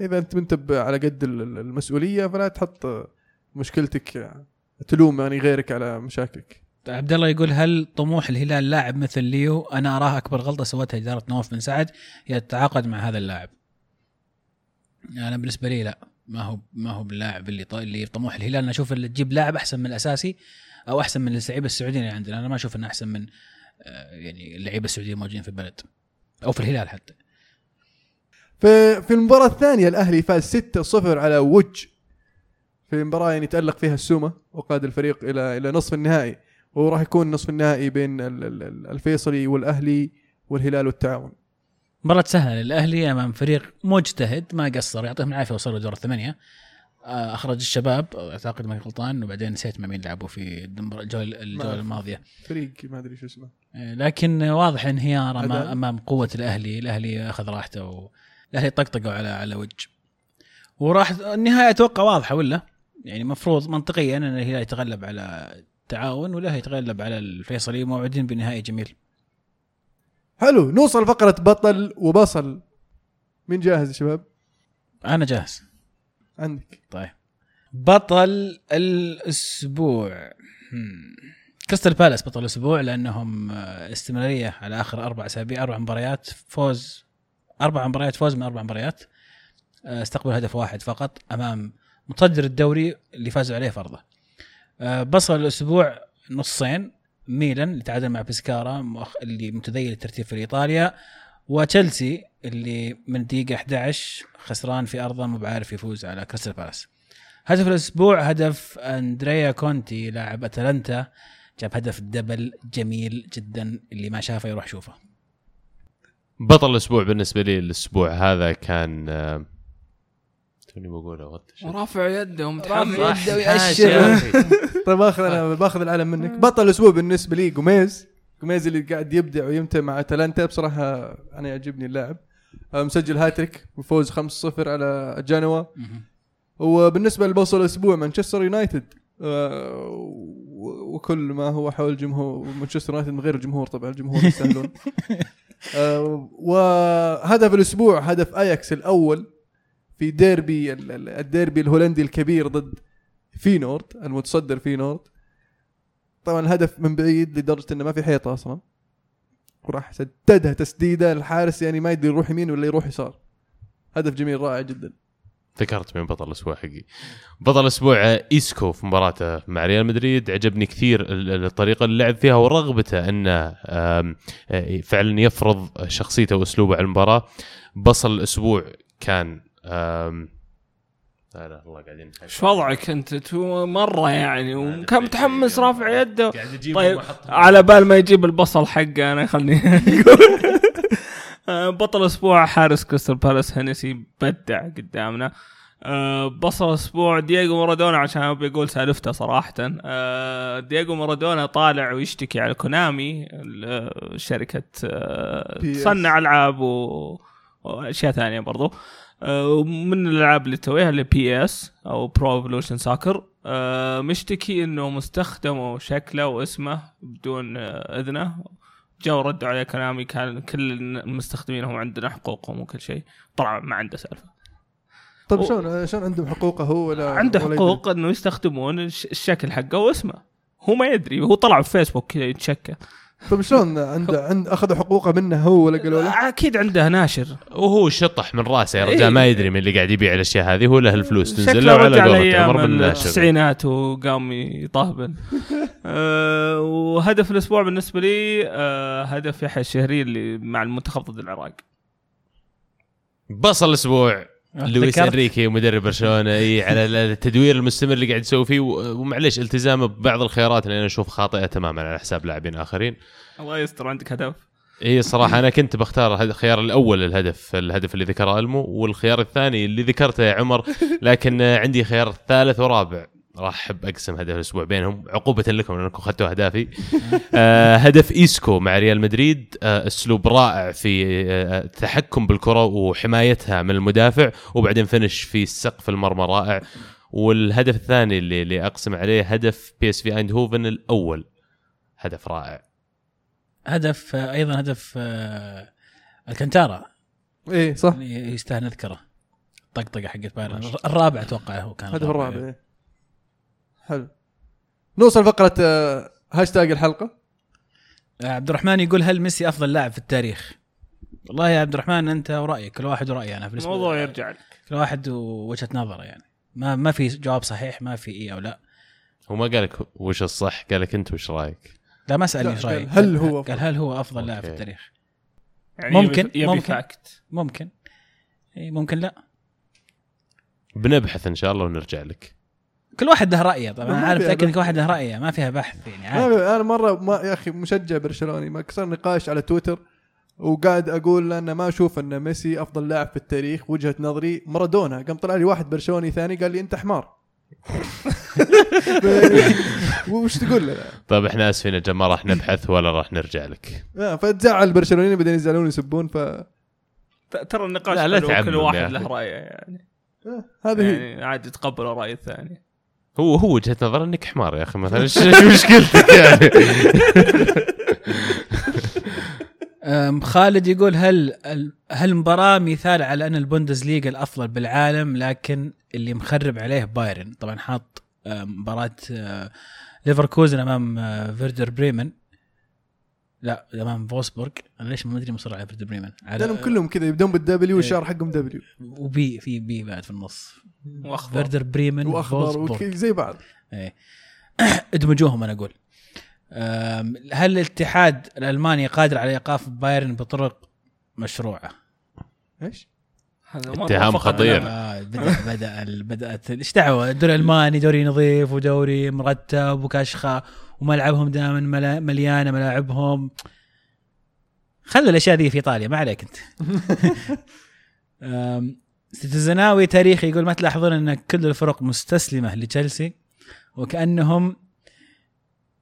إذا أنت ب- على قد ال- ال- المسؤولية فلا تحط آه، مشكلتك آه، تلوم يعني غيرك على مشاكلك. عبد الله يقول هل طموح الهلال لاعب مثل ليو؟ أنا أراه أكبر غلطة سوتها إدارة نواف بن سعد هي التعاقد مع هذا اللاعب. أنا بالنسبة لي لا ما هو ما هو باللاعب اللي اللي طموح الهلال. أنا أشوف اللي تجيب لاعب أحسن من الأساسي أو أحسن من اللعيبة السعوديين اللي عندنا. أنا ما أشوف إنه أحسن من آه، يعني اللعيبة السعوديين الموجودين في البلد أو في الهلال حتى. في في المباراة الثانية الأهلي فاز 6-0 على وج. في مباراة يعني تألق فيها السومة وقاد الفريق إلى إلى نصف النهائي. وراح يكون نصف النهائي بين ال- ال- ال- الفيصلي والأهلي والهلال والتعاون. مباراة سهلة للأهلي أمام فريق مجتهد ما قصر يعطيهم العافية وصلوا دور الثمانية. آه، أخرج الشباب أعتقد ما غلطان وبعدين نسيت مع مين لعبوا في الجولة. الماضية. فريق ما أدري شو اسمه. آه، لكن واضح انهيار أمام. أمام قوة الأهلي. الأهلي أخذ راحته والأهلي طقطقوا على على وجه. وراح النهاية أتوقع واضحة ولا؟ يعني مفروض منطقيا أن الهلال يتغلب على التعاون والأهلي يتغلب على الفيصلي موعدين بنهائي جميل. حلو نوصل فقرة بطل وبصل. مين جاهز يا شباب؟ أنا جاهز. عندك. طيب. بطل الأسبوع. هم. كريستال بالاس بطل الأسبوع لأنهم آه، استمرارية على آخر أربع أسابيع أربع مباريات. فوز أربع مباريات فوز من أربع مباريات. آه، استقبل هدف واحد فقط أمام متصدر الدوري اللي فازوا عليه فرضه بصل الأسبوع نصين ميلان اللي تعادل مع بيسكارا مؤخ- اللي متذيل الترتيب في إيطاليا. وتشيلسي اللي من الدقيقة 11 خسران في أرضه مو بعارف يفوز على كريستال بالاس. هدف الأسبوع هدف أندريا كونتي لاعب أتلانتا جاب هدف double جميل جدا اللي ما شافه يروح شوفه بطل الأسبوع بالنسبة لي الأسبوع هذا كان آه، توني بقوله وطش ورافع يده رافع ومتحمس يده حاشا يا أخي. طيب باخذ أنا باخذ العلم منك. بطل الأسبوع بالنسبة لي جوميز جوميز اللي قاعد يبدع ويمتع مع أتلانتا. بصراحة أنا يعجبني اللاعب. آه، مسجل هاتريك وفوز 5-0 على جنوى. وبالنسبة لبصل الأسبوع مانشستر يونايتد. آه، وكل ما هو حول جمهور مانشستر يونايتد من غير الجمهور طبعا الجمهور يستاهلون. آه، وهدف الأسبوع هدف أياكس الأول. في ديربي ال- ال- الديربي الهولندي الكبير ضد فينورد المتصدر فينورد. طبعا الهدف من بعيد لدرجة إنه ما في حيطة أصلا. وراح سددها تسديده الحارس يعني ما يدري يروح يمين ولا يروح يسار. هدف جميل رائع جدا. ذكرت من بطل الأسبوع حقي. بطل الأسبوع إيسكو في مباراته مع ريال مدريد. عجبني كثير ال- ال- الطريقة اللي لعب فيها ورغبته أنه آه، فعلا يفرض شخصيته وأسلوبه على المباراة. بصل الأسبوع كان لا لا والله قاعدين إيش وضعك أنت؟ تو مرة يعني وكان متحمس رافع يده. طيب على بال ما يجيب البصل حقه أنا خلني أقول. آه، بطل أسبوع حارس كريستال بالاس هينيسي بدع قدامنا. آه، بصل أسبوع دييغو مارادونا عشان أبي أقول سالفته صراحة. آه، دييغو مارادونا طالع ويشتكي على كونامي شركة. تصنع ألعاب. وأشياء ثانية برضو. آه، من الألعاب اللي تسويها ال PES أو Pro Evolution Soccer مشتكي إنه مستخدموا شكله واسمه بدون آه، إذنه. جاوا ردوا عليه كونامي كان كل المستخدمين هم عندنا حقوقهم وكل شيء. طلع ما عنده سالفة. طيب و- شلون شلون عندهم حقوقه هو ولا عنده حقوق إنه يستخدمون الش- الشكل حقه واسمه. هو ما يدري. هو طلع في فيسبوك كذا يتشكى؟ طيب شلون عنده عند أخذوا حقوقه منه هو ولا قالوا له؟ أكيد عنده ناشر. وهو شطح من راسه يا إيه. رجال ما يدري من اللي قاعد يبيع الأشياء هذه هو له الفلوس تنزل له رجع قولته لأيام مر من الناشر. التسعينات وقام يطهبن أه وهدف الأسبوع بالنسبة لي أه هدف يحيى الشهري اللي مع المنتخب ضد العراق. بصل الأسبوع. لويس ذكرت- إنريكي مدرب برشلونة إي على التدوير المستمر اللي قاعد يسوي فيه و- ومعليش التزامه ببعض الخيارات اللي أنا أشوف خاطئة تماما على حساب لاعبين آخرين. الله يستر عندك هدف. هي الصراحة أنا كنت بختار الخيار الأول الهدف الهدف اللي ذكره ألمو والخيار الثاني اللي ذكرته يا عمر لكن عندي خيار ثالث ورابع. راح أحب أقسم هدف الأسبوع بينهم. عقوبة لكم لأنكم أخذتوا أهدافي. آه هدف إيسكو مع ريال مدريد. آه أسلوب رائع في آه التحكم بالكرة وحمايتها من المدافع وبعدين finish في سقف المرمى رائع. والهدف الثاني اللي, اللي أقسم عليه هدف بي إس في أيندهوفن الأول. هدف رائع. هدف آه، أيضا هدف آه، الكنتارا. إيه صح. اللي يستاهل نذكره. طقطقة حقت بايرن. الرابع أتوقع هو كان هدف الرابع إيه. حلو. نوصل فقرة آه، هاشتاج الحلقة. آه، عبد الرحمن يقول هل ميسي أفضل لاعب في التاريخ؟ والله يا عبد الرحمن أنت ورأيك كل واحد ورايه أنا بالنسبة الموضوع يرجع لك. كل واحد ووجهة نظره يعني. ما ما في جواب صحيح ما في اي أو لا. هو ما قالك وش الصح قالك أنت وش رأيك. لا ما سألني لا، إيش قال رايك هل هو قال هل هو أفضل لاعب في. التاريخ؟ يعني ممكن- يبي, يبي ممكن. fact ممكن. اي ممكن لا. بنبحث إن شاء الله ونرجع لك. كل واحد له رأيه طبعا. أنا عارف بحث. كل واحد له رأيه ما فيها بحث يعني. في- أنا مرة ما يا أخي مشجع برشلوني ما كسر نقاش على تويتر وقاعد أقول أن ما أشوف أن ميسي أفضل لاعب في التاريخ وجهة نظري مارادونا. قام طلع لي واحد برشلوني ثاني قال لي أنت حمار. وش تقول له؟ طيب إحنا آسفين يا جماعة ما راح نبحث ولا راح نرجع لك؟ آه، فتزعل البرشلونيين بعدين يزعلون يسبون ف آه، ترى النقاش لا، لا كل واحد. له رأيه يعني. هذه هي. يعني عادي يتقبل الراي الثاني. هو هو وجهة نظر إنك حمار يا أخي مثلا إيش مشكلتك يعني؟ خالد يقول هل ال- هل المباراة مثال على أن البوندسليغا الأفضل بالعالم لكن اللي مخرب عليه بايرن؟ طبعا حاط مباراة أه، ليفركوزن أمام أه، فيردر بريمن. لا امام فولفسبورغ. أنا ليش ما ادري مصر على فيردر بريمن؟ على لأنهم كلهم كذا يبدون بال W إيه. والشعر حقهم W. و B في B بعد في النص. وأخضر. فيردر بريمن وأخضر زي بعض. إيه. ادمجوهم أنا أقول. هل الاتحاد الألماني قادر على إيقاف بايرن بطرق مشروعة؟ إيش؟ اتهام خطير. آه بدأ بدأ ال- بدأت إيش دعوة؟ الدوري الالماني دوري نظيف ودوري مرتب وكشخة. وملعبهم دائما ملا- مليانة ملاعبهم. خلوا الأشياء ذي في إيطاليا ما عليك أنت. ستزناوي تاريخي يقول ما تلاحظون أن كل الفرق مستسلمة لتشيلسي؟ وكانهم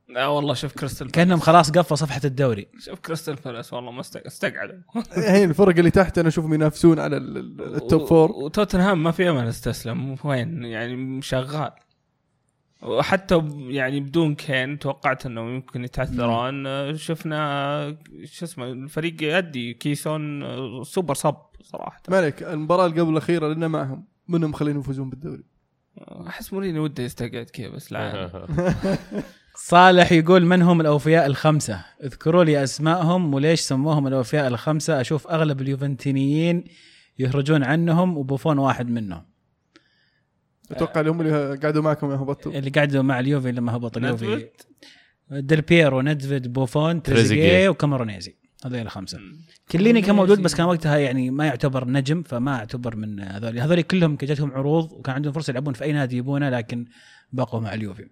لا والله شوف كريستال كأنهم خلاص قفوا صفحة الدوري. شوف كريستال بالاس والله ما است- استقعدوا. الحين الفرق اللي تحت أنا أشوفهم ينافسون على ال- ال- ال top four وتوتنهام ما في أمل استسلم وين؟ يعني شغال. وحتى يعني بدون كين توقعت انه يمكن يتعثرون آه، شفنا شو اسمه الفريق يؤدي كيسون آه، super sub صراحة. ما عليك المباراة اللي قبل الأخيرة لنا معهم منهم مخلينهم يفوزون بالدوري؟ أحس مورينيو وده يستقعد كذا بس لا. صالح يقول من هم الأوفياء الخمسة؟ اذكروا لي أسمائهم وليش سموهم الأوفياء الخمسة؟ أشوف أغلب اليوفنتينيين يهرجون عنهم وبوفون واحد منهم. أتوقع اللي هم اللي قعدوا معكم يا هبطوا. اللي قعدوا مع اليوفي لما هبط اليوفي؟ ديل بيرو ندفيد بوفون تريزيجيه. وكامارونيزي هذول الخمسة. كليني كان موجود بس كان وقتها يعني ما يعتبر نجم فما اعتبر من هذول. هذول كلهم جاتهم عروض وكان عندهم فرصة يلعبون في أي نادي يبونه لكن بقوا مع اليوفي.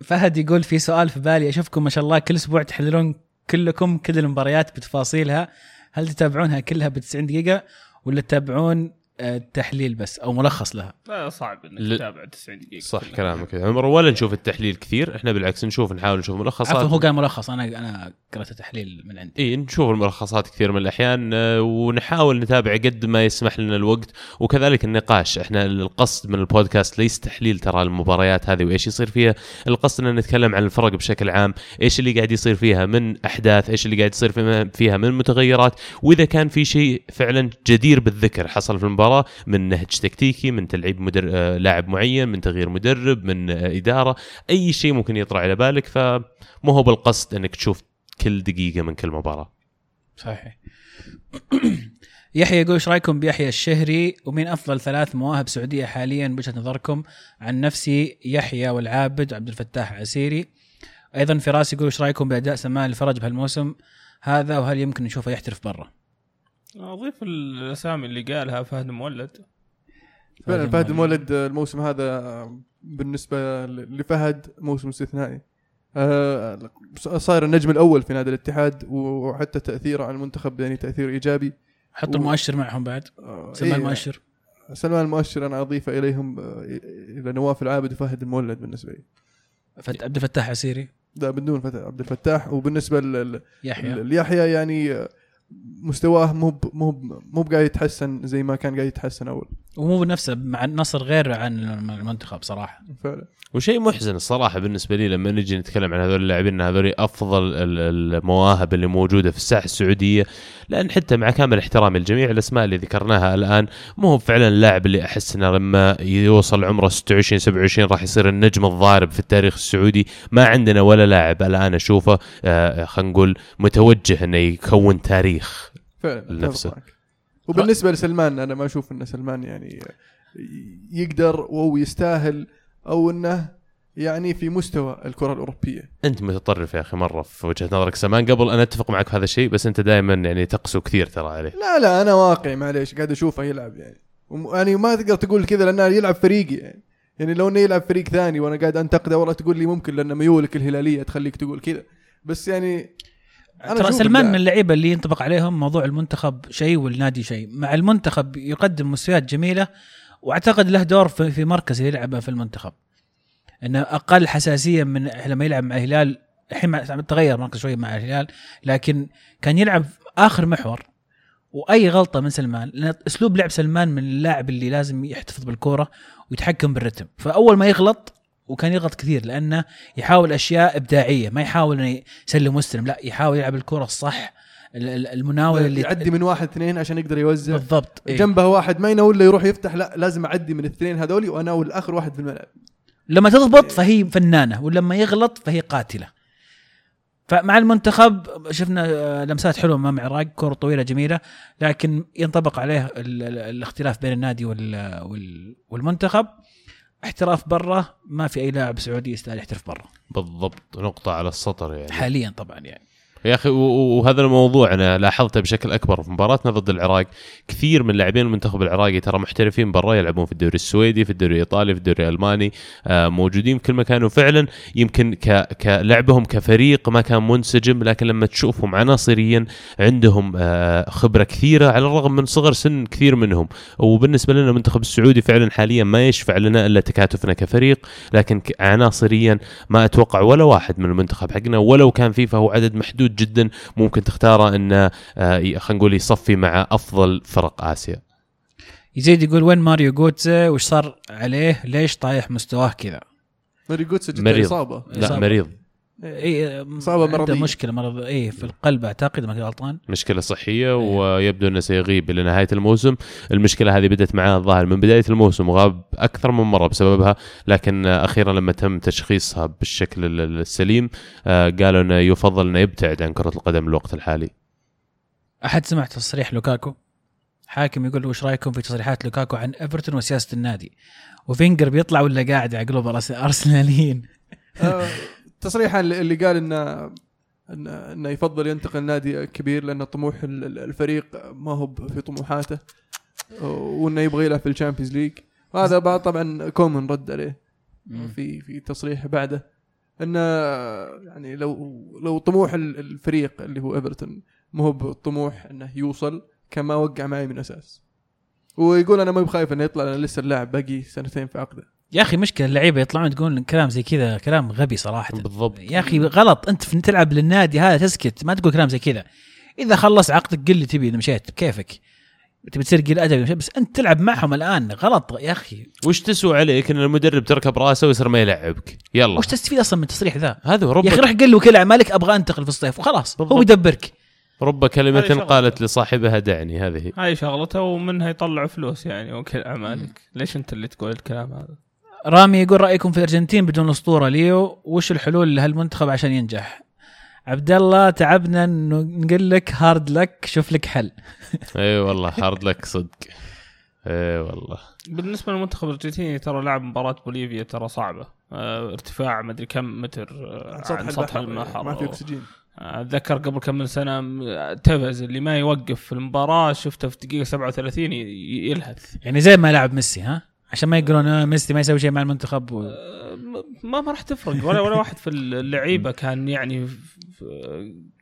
فهد يقول في سؤال في بالي أشوفكم ما شاء الله كل أسبوع تحللون كلكم كل المباريات بتفاصيلها. هل تتابعونها كلها ب 90 دقيقة ولا تتابعون تحليل بس أو ملخص لها. لا صعب إنك ل- تتابع 90 دقيقة صح. كلامك. يا عمر ولا نشوف التحليل كثير إحنا بالعكس نشوف نحاول نشوف عفوا ملخصات هو قال ملخص أنا أنا قرأت تحليل من عندي. اي نشوف الملخصات كثير من الأحيان آه، ونحاول نتابع قد ما يسمح لنا الوقت. وكذلك النقاش إحنا القصد من البودكاست ليس تحليل ترى المباريات هذه وإيش يصير فيها. القصد ان نتكلم عن الفرق بشكل عام إيش اللي قاعد يصير فيها من أحداث إيش اللي قاعد يصير فيها- من متغيرات. وإذا كان في شيء فعلا جدير بالذكر حصل في المباراة من نهج تكتيكي من تلعيب مدر... آه، لاعب معين من تغيير مدرب من آه، إدارة. أي شيء ممكن يطرأ على بالك فمو هو بالقصد إنك تشوف كل دقيقة من كل مباراة. صحيح. يحيى يقول إيش رأيكم بيحيى الشهري؟ ومين أفضل ثلاث مواهب سعودية حاليا بوجهة نظركم؟ عن نفسي يحيى والعابد وعبد الفتاح عسيري. أيضا فراس يقول إيش رأيكم بأداء سمان الفرج بهالموسم هذا؟ وهل يمكن نشوفه يحترف برا؟ أضيف الأسامي اللي قالها فهد مولد. فعلا فهد المولد الموسم هذا بالنسبة لفهد موسم استثنائي. آه، صاير النجم الأول في نادي الاتحاد وحتى تأثيره على المنتخب يعني تأثير إيجابي. حطوا المؤشر معهم بعد. آه، سمان إيه، المؤشر. سلمان المؤشر أنا أضيفه إليهم آه، إلى نواف العابد وفهد المولد بالنسبة لي. فت- عبد الفتاح عسيري. ده بدون فتح عبد الفتاح. وبالنسبة لل- يحيى. ليحيى يعني آه، مستواه مو مو مو بقاعد يتحسن زي ما كان قاعد يتحسن أول. ومو بنفسه مع النصر غير عن المنتخب صراحة. فعلا. وشيء محزن الصراحة بالنسبة لي لما نجي نتكلم عن هذول اللاعبين هذول أفضل ال- المواهب اللي موجودة في الساحة السعودية. لأن حتى مع كامل احترامي لجميع الأسماء اللي ذكرناها الآن مو هو فعلا اللاعب اللي أحس إنه لما يوصل عمره 26 27 راح يصير النجم الضارب في التاريخ السعودي. ما عندنا ولا لاعب الآن أشوفه آه، خلينا نقول متوجه إنه يكون تاريخ فعلا لنفسه. وبالنسبة لسلمان أنا ما أشوف إن سلمان يعني يقدر أو يستاهل أو إنه يعني في مستوى الكرة الأوروبية. أنت متطرف يا أخي مرة في وجهة نظرك سمان قبل أنا أتفق معك في هذا الشيء بس أنت دائما يعني تقسو كثير ترى عليه. لا لا أنا واقعي معليش قاعد أشوفه يلعب يعني. يعني ما تقدر تقول كذا لأنه يلعب فريقي يعني. يعني لو إنه يلعب فريق ثاني وأنا قاعد أنتقده والله تقول لي ممكن لأن ميولك الهلالية تخليك تقول كذا. بس يعني ترى سلمان. من اللعيبة اللي ينطبق عليهم موضوع المنتخب شيء والنادي شيء. مع المنتخب يقدم مستويات جميلة وأعتقد له دور في في مركز يلعبه في المنتخب. إنه أقل حساسية من لما يلعب مع الهلال. الحين مع- تغير مركز شوي مع الهلال لكن كان يلعب آخر محور وأي غلطة من سلمان لأن أسلوب لعب سلمان من اللاعب اللي لازم يحتفظ بالكورة ويتحكم بالرتم. فأول ما يغلط وكان يغلط كثير لأنه يحاول أشياء إبداعية ما يحاول إنه يسلم واستلم لا يحاول يلعب الكرة الصح ال- ال- المناوله اللي يعدي من واحد اثنين عشان يقدر يوزع. بالضبط إيه. جنبه واحد ما يناول الا يروح يفتح لا لازم أعدي من الاثنين هذولي وأناول آخر واحد في الملعب. لما تضبط فهي فنانة ولما يغلط فهي قاتلة. فمع المنتخب شفنا آه، لمسات حلوة أمام العراق كرة طويلة جميلة لكن ينطبق عليه ال- ال- الاختلاف بين النادي وال- وال- والمنتخب. احتراف برا ما في أي لاعب سعودي يستاهل يحترف برا. بالضبط نقطة على السطر يعني. حاليا طبعا يعني. يا أخي وهذا الموضوع أنا لاحظته بشكل أكبر في مباراتنا ضد العراق. كثير من لاعبين المنتخب العراقي ترى محترفين برا يلعبون في الدوري السويدي في الدوري الإيطالي في الدوري الألماني آه، موجودين في كل مكان. وفعلا يمكن كلعبهم كفريق ما كان منسجم لكن لما تشوفهم عناصريا عندهم آه، خبرة كثيرة على الرغم من صغر سن كثير منهم. وبالنسبة لنا المنتخب السعودي فعلا حاليا ما يشفع لنا إلا تكاتفنا كفريق لكن عناصريا ما أتوقع ولا واحد من المنتخب حقنا ولو كان فيه فهو عدد محدود جدا. ممكن تختاره إنه آه، خلينا نقول يصفي مع أفضل فرق آسيا. يزيد يقول وين ماريو جوتزي وش صار عليه؟ ليش طايح مستواه كذا؟ ماريو جوتزي مريض. إصابة. لا إصابة. مريض. إي إصابة عنده. مشكلة مرض إي في القلب أعتقد ما غلطان. مشكلة صحية ويبدو إنه سيغيب إلى نهايه الموسم. المشكلة هذه بدأت معاه الظاهر من بداية الموسم وغاب أكثر من مرة بسببها. لكن أخيرا لما تم تشخيصها بالشكل ال- ال- السليم آه، قالوا إنه يفضل إنه يبتعد عن كرة القدم الوقت الحالي. أحد سمع تصريح لوكاكو؟ حاكم يقول وش رأيكم في تصريحات لوكاكو عن إيفرتون وسياسة النادي؟ وفينجر بيطلع ولا قاعد على قلوب الارسناليين آه، تصريحه اللي قال انه إنه يفضل ينتقل نادي كبير لأن طموح ال- ال- الفريق ما هو في طموحاته وإنه يبغى يلعب في ال Champions League. وهذا بعد طبعا كومن رد عليه في في تصريح بعده. إنه يعني لو لو طموح ال- الفريق اللي هو إيفرتون مو هو بطموح إنه يوصل كان ما وقع معي من أساس. ويقول أنا ما بخايف إنه يطلع لأن لسه اللاعب باقي سنتين في عقده. يا أخي مشكلة اللعيبة يطلعون تقول كلام زي كذا كلام غبي صراحة. بالضبط. يا أخي غلط. أنت في تلعب للنادي هذا تسكت ما تقول كلام زي كذا. إذا خلص عقدك قل لي تبي إذا مشيت بكيفك. تبي تصير قليل ادب بس أنت تلعب معهم الآن. غلط يا أخي. وش تسوى عليك إن المدرب تركب راسه ويصير ما يلعبك؟ يلا. وش تستفيد أصلا من التصريح ذا؟ هذا يا رب أخي روح قل له وكيل اعمالك أبغى أنتقل في الصيف وخلاص. هو بالضبط. يدبرك. رب شغلة. قالت لصاحبها دعني هذه. هاي شغلته ومنها يطلع فلوس يعني وكيل أعمالك. ليش أنت اللي تقول الكلام هذا؟ رامي يقول رأيكم في الأرجنتين بدون أسطورة ليو وش الحلول لهالمنتخب عشان ينجح؟ عبد الله تعبنا انه نقول لك hard luck شوف لك حل. اي والله hard luck صدق. اي والله. بالنسبة للمنتخب الأرجنتيني ترى لعب مباراة بوليفيا ترى صعبة. آه ارتفاع ما أدري كم متر آه، عن سطح البحر ما في أكسجين. أتذكر قبل كم من سنة تفز اللي ما يوقف في المباراة شفته في دقيقة 37 ي- ي- يلهث. يعني زي ما لعب ميسي ها؟ عشان ما يقولون آه، ميسي ما يسوي شيء مع المنتخب و... آه، ما ما راح تفرق. ولا ولا واحد في اللعيبة كان يعني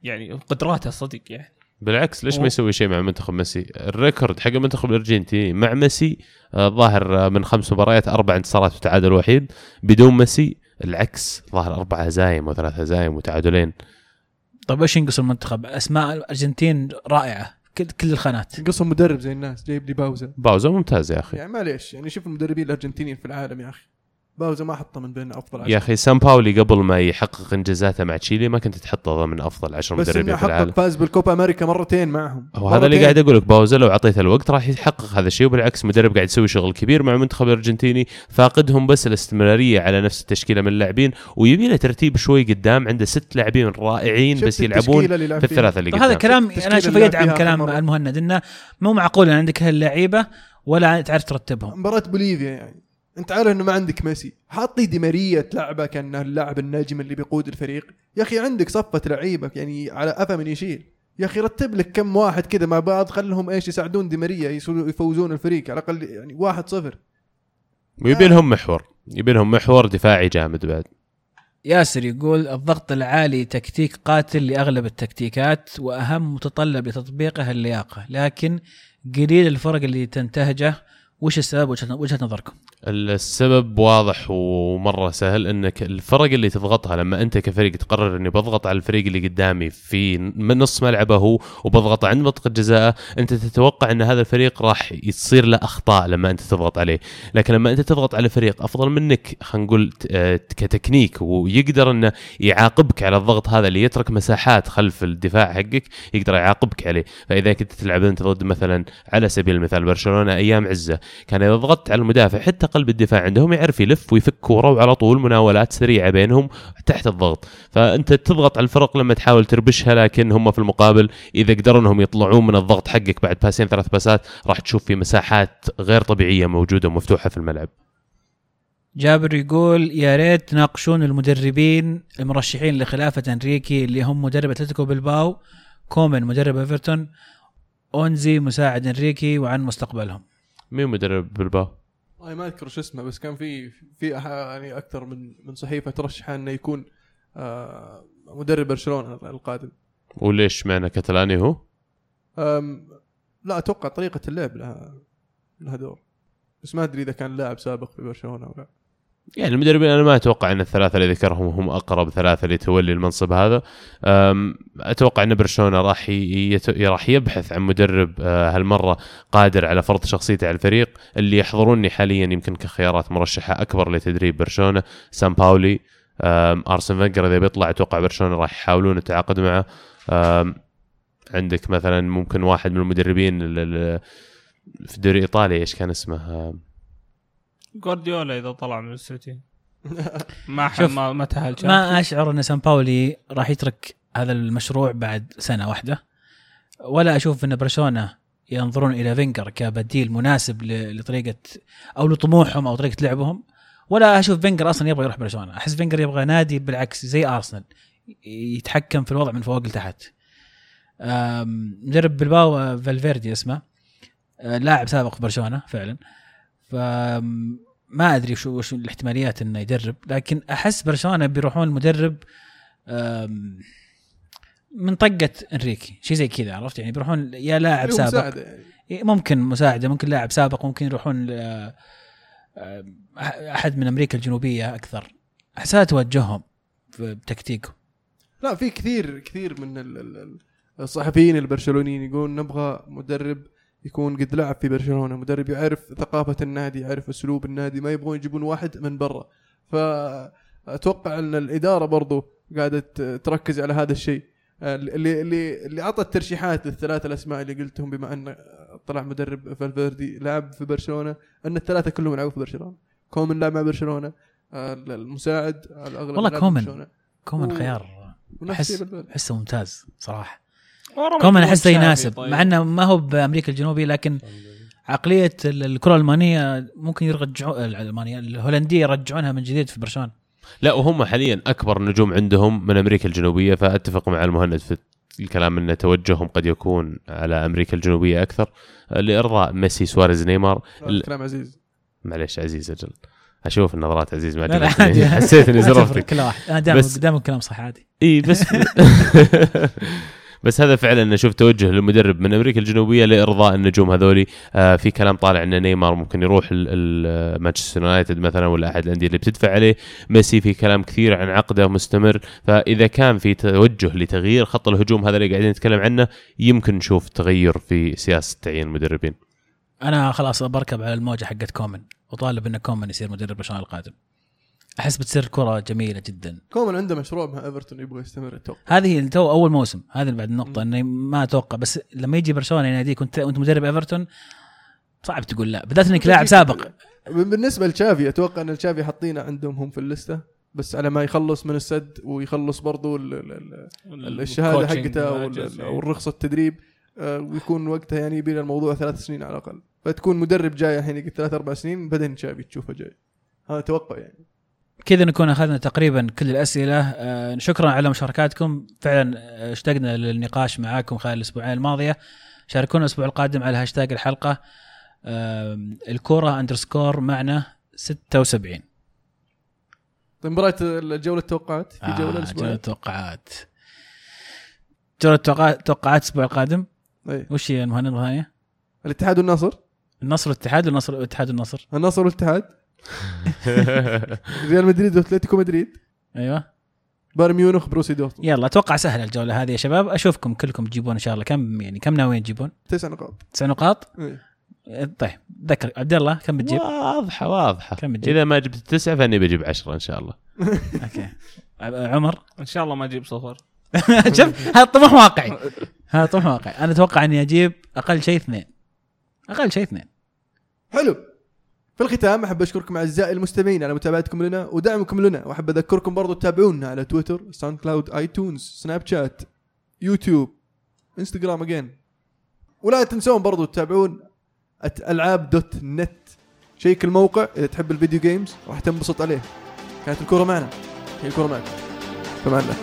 يعني قدراته صدق يعني. بالعكس ليش ما يسوي شيء مع منتخب ميسي؟ ال record حق المنتخب الأرجنتيني مع ميسي آه، ظاهر من خمس مباريات أربع انتصارات وتعادل وحيد. بدون ميسي العكس ظاهر أربع هزايم وثلاث هزايم وتعادلين. طيب إيش ينقص المنتخب؟ أسماء الأرجنتين رائعة. كل كل الخانات. ناقصهم مدرب زي الناس جايب لي باوزا باوزا ممتاز يا أخي. يعني معليش يعني شوف المدربين الأرجنتينيين في العالم يا أخي. باوزا ما حطه من بين أفضل يا عشرة أخي سان باولي قبل ما يحقق انجازاته مع تشيلي ما كنت تحطه ضمن أفضل عشر بس مدربين انه في العالم حط فاز بالكوبا أمريكا مرتين معهم وهذا اللي. قاعد أقول لك باوزا لو أعطيته الوقت راح يحقق هذا الشيء وبالعكس مدرب قاعد يسوي شغل كبير مع المنتخب الأرجنتيني فاقدهم بس الاستمرارية على نفس التشكيلة من اللاعبين ويبي له ترتيب شوي قدام عنده ست لاعبين رائعين بس يلعبون اللي في؟ الثلاثة اللي قدام هذا كلام أنا اشوفه يدعم كلام مرة. المهند إنه مو معقول ان عندك هاللعيبه ولا تعرف ترتبهم مباراة بوليفيا يعني انت عارف انه ما عندك ميسي. حاط لي دي ماريا تلعبه كانه اللاعب الناجم اللي بيقود الفريق. يا أخي عندك صفة لعيبه يعني على قفا من يشيل يا أخي رتب لك كم واحد كذا مع بعض خلهم إيش يساعدون دي ماريا يسو- يفوزون الفريق على الأقل يعني واحد صفر. ويبي لهم محور. يبي لهم محور دفاعي جامد بعد. ياسر يقول الضغط العالي تكتيك قاتل لأغلب التكتيكات وأهم متطلب لتطبيقه اللياقة لكن قليل الفرق اللي تنتهجه وش السبب وجهة نظركم؟ السبب واضح ومرة سهل إنك الفرق اللي تضغطها لما أنت كفريق تقرر إني بضغط على الفريق اللي قدامي في نص ملعبه هو وبضغط عند منطقه جزاءه أنت تتوقع إن هذا الفريق راح يصير له أخطاء لما أنت تضغط عليه لكن لما أنت تضغط على فريق أفضل منك خلينا نقول آه، كتكنيك ويقدر إنه يعاقبك على الضغط هذا اللي يترك مساحات خلف الدفاع حقك يقدر يعاقبك عليه فإذا كنت تلعب أنت ضد مثلا على سبيل المثال برشلونة أيام عزة كان إذا ضغطت على المدافع حتى قلب الدفاع عندهم يعرف يلف ويفك كوره وعلى طول مناولات سريعة بينهم تحت الضغط. فأنت تضغط على الفرق لما تحاول تربشها لكن هم في المقابل إذا قدروا إنهم يطلعون من الضغط حقك بعد باسين ثلاث باسات راح تشوف في مساحات غير طبيعية موجودة ومفتوحة في الملعب. جابر يقول يا ريت تناقشون المدربين المرشحين لخلافة أنريكي اللي هم مدرب أتلتيكو بلباو كومن مدرب إيفرتون أونزوي مساعد أنريكي وعن مستقبلهم. مين مدرب بلباو؟ والله ما أذكر شو اسمه بس كان في في يعني أكثر من من صحيفة ترشح إنه يكون آه، مدرب برشلونة القادم وليش معنى كتلاني هو؟ لا أتوقع طريقة اللعب لها لها دور بس ما أدري إذا كان لاعب سابق في برشلونة أو لا يعني المدربين أنا ما أتوقع إن الثلاثة اللي ذكرهم هم أقرب ثلاثة لتولي المنصب هذا. أتوقع إن برشلونة راح راح يبحث عن مدرب آه، هالمرة قادر على فرض شخصيته على الفريق. اللي يحضروني حاليا يمكن كخيارات مرشحة أكبر لتدريب برشلونة سان باولي. أرسن فينجر إذا بيطلع أتوقع برشلونة راح يحاولون التعاقد معه. عندك مثلا ممكن واحد من المدربين ال- ال- في الدوري الإيطالي إيش كان اسمه؟ جوارديولا إذا طلع من السيتي. ما ما ما تاهل ما أشعر إن سان باولي راح يترك هذا المشروع بعد سنة واحدة ولا أشوف إن برشلونة ينظرون إلى فينجر كبديل مناسب لطريقة أو لطموحهم أو طريقة لعبهم ولا أشوف فينجر أصلا يبغى يروح برشلونة. أحس فينجر يبغى نادي بالعكس زي أرسنال يتحكم في الوضع من فوق لتحت. مدرب بلباو فالفيردي اسمه آه، لاعب سابق في برشلونة فعلا. فما أدري شو شو الاحتماليات إنه يدرب. لكن أحس برشلونة بيروحون المدرب من طقة إنريكي شيء زي كذا عرفت؟ يعني بيروحون يا لاعب سابق. يعني. ممكن مساعدة ممكن لاعب سابق ممكن يروحون ل- آه، أحد من أمريكا الجنوبية أكثر. أحسها توجههم في- بتكتيكهم لا في كثير كثير من ال- ال- ال- الصحفيين البرشلونيين يقولون نبغى مدرب يكون قد لعب في برشلونة. مدرب يعرف ثقافة النادي يعرف أسلوب النادي ما يبغون يجيبون واحد من برا. فأتوقع أن الإدارة برضو قاعدة تركز على هذا الشيء. اللي اللي اللي اعطى الترشيحات للثلاثة الأسماء اللي قلتهم بما أن طلع مدرب فالفيردي لعب في برشلونة أن الثلاثة كلهم لعبوا في برشلونة. كومن لعب مع برشلونة المساعد على الأغلب والله كومن. كومن خيار. بالفعل. أحسه ممتاز صراحة. كومان أحسه يناسب طيب. مع إنه ما هو بأمريكا الجنوبيه لكن عقلية ال- الكرة الألمانية ممكن يرجعوا الألمانية الهولندية يرجعونها من جديد في برشلونة. لا وهم حاليا أكبر نجوم عندهم من أمريكا الجنوبية فأتفق مع المهند في الكلام إن توجههم قد يكون على أمريكا الجنوبية أكثر. لإرضاء ميسي سواريز نيمار ال- كلام عزيز. معليش عزيز أجل. أشوف النظرات عزيز ما لا لا عجبتني. عادي. حسيت اني زرفتك كل واحد أنا دائما بس- دائما كلام صح عادي. إي بس بس هذا فعلا أشوف توجه للمدرب من أمريكا الجنوبية لإرضاء النجوم هذولي. آه في كلام طالع إن نيمار ممكن يروح مانشستر يونايتد مثلا ولا أحد الأندية اللي بتدفع عليه. ميسي في كلام كثير عن عقده مستمر. فإذا كان في توجه لتغيير خط الهجوم هذا اللي قاعدين نتكلم عنه يمكن نشوف تغير في سياسة تعيين المدربين. أنا خلاص بركب على الموجة حقت كومان. وطالب إن كومان يصير مدرب برشلونه القادم. أحس بتصير كرة جميلة جدا. كومان عنده مشروع مع إيفرتون يبغى يستمر أتوقع. هذه تو أول موسم. هذه بعد النقطه إني ما أتوقع. بس لما يجي برشلونة يناديك وانت وأنت مدرب إيفرتون صعب تقول لا. بالذات إنك لاعب سابق. بالنسبة لتشافي أتوقع إن تشافي حاطينه عندهم هم في اللسته بس على ما يخلص من السد ويخلص برضو ال- ال- ال- الشهادة حقته أو أو الرخصه التدريب آه، ويكون وقتها يعني يبي الموضوع ثلاث سنين على الأقل. فتكون مدرب جاي الحين ثلاث أربع سنين بعدين تشافي تشوفه جاي. هذا توقع يعني. كذا نكون أخذنا تقريبا كل الأسئلة. آه، شكرا على مشاركاتكم. فعلا آه، اشتقنا للنقاش معاكم خلال الأسبوعين الماضية. شاركونا الأسبوع القادم على هاشتاج الحلقة. آه، الكورة underscore معنا 76 طيب مباراة الجولة التوقعات؟ في جولة آه الأسبوع. جولة توقعات جولة توقعات توقعات الأسبوع القادم. إيه. وش هي المهند مرة ثانية؟ الاتحاد والنصر النصر والاتحاد والنصر والاتحاد والنصر. النصر والاتحاد؟ ريال مدريد واتلتيكو مدريد. أيوه. بايرن ميونخ بروسيا دورتموند. يلا أتوقع سهلة الجولة هذه يا شباب. أشوفكم كلكم تجيبون إن شاء الله. كم يعني كم ناويين تجيبون؟ تسع نقاط. تسع نقاط؟ إيه. طيب ذكر. عبد الله كم بتجيب؟ واضحة واضحة. كم بتجيب؟ إذا ما جبت تسعه فإني بجيب عشرة إن شاء الله. okay. عمر؟ إن شاء الله ما أجيب صفر. شوف هذا طموح واقعي. هذا طموح واقعي. أنا أتوقع إني أجيب أقل شيء اثنين. أقل شيء اثنين. حلو. في الختام أحب أشكركم أعزائي المستمعين على متابعتكم لنا ودعمكم لنا وأحب أذكركم برضو تتابعونا على تويتر SoundCloud iTunes سناب شات يوتيوب إنستغرام again ولا تنسون برضو تتابعون العاب dot net check الموقع إذا تحب ال video games راح تنبسط عليه. كانت الكورة معنا. هي الكورة معكم. الله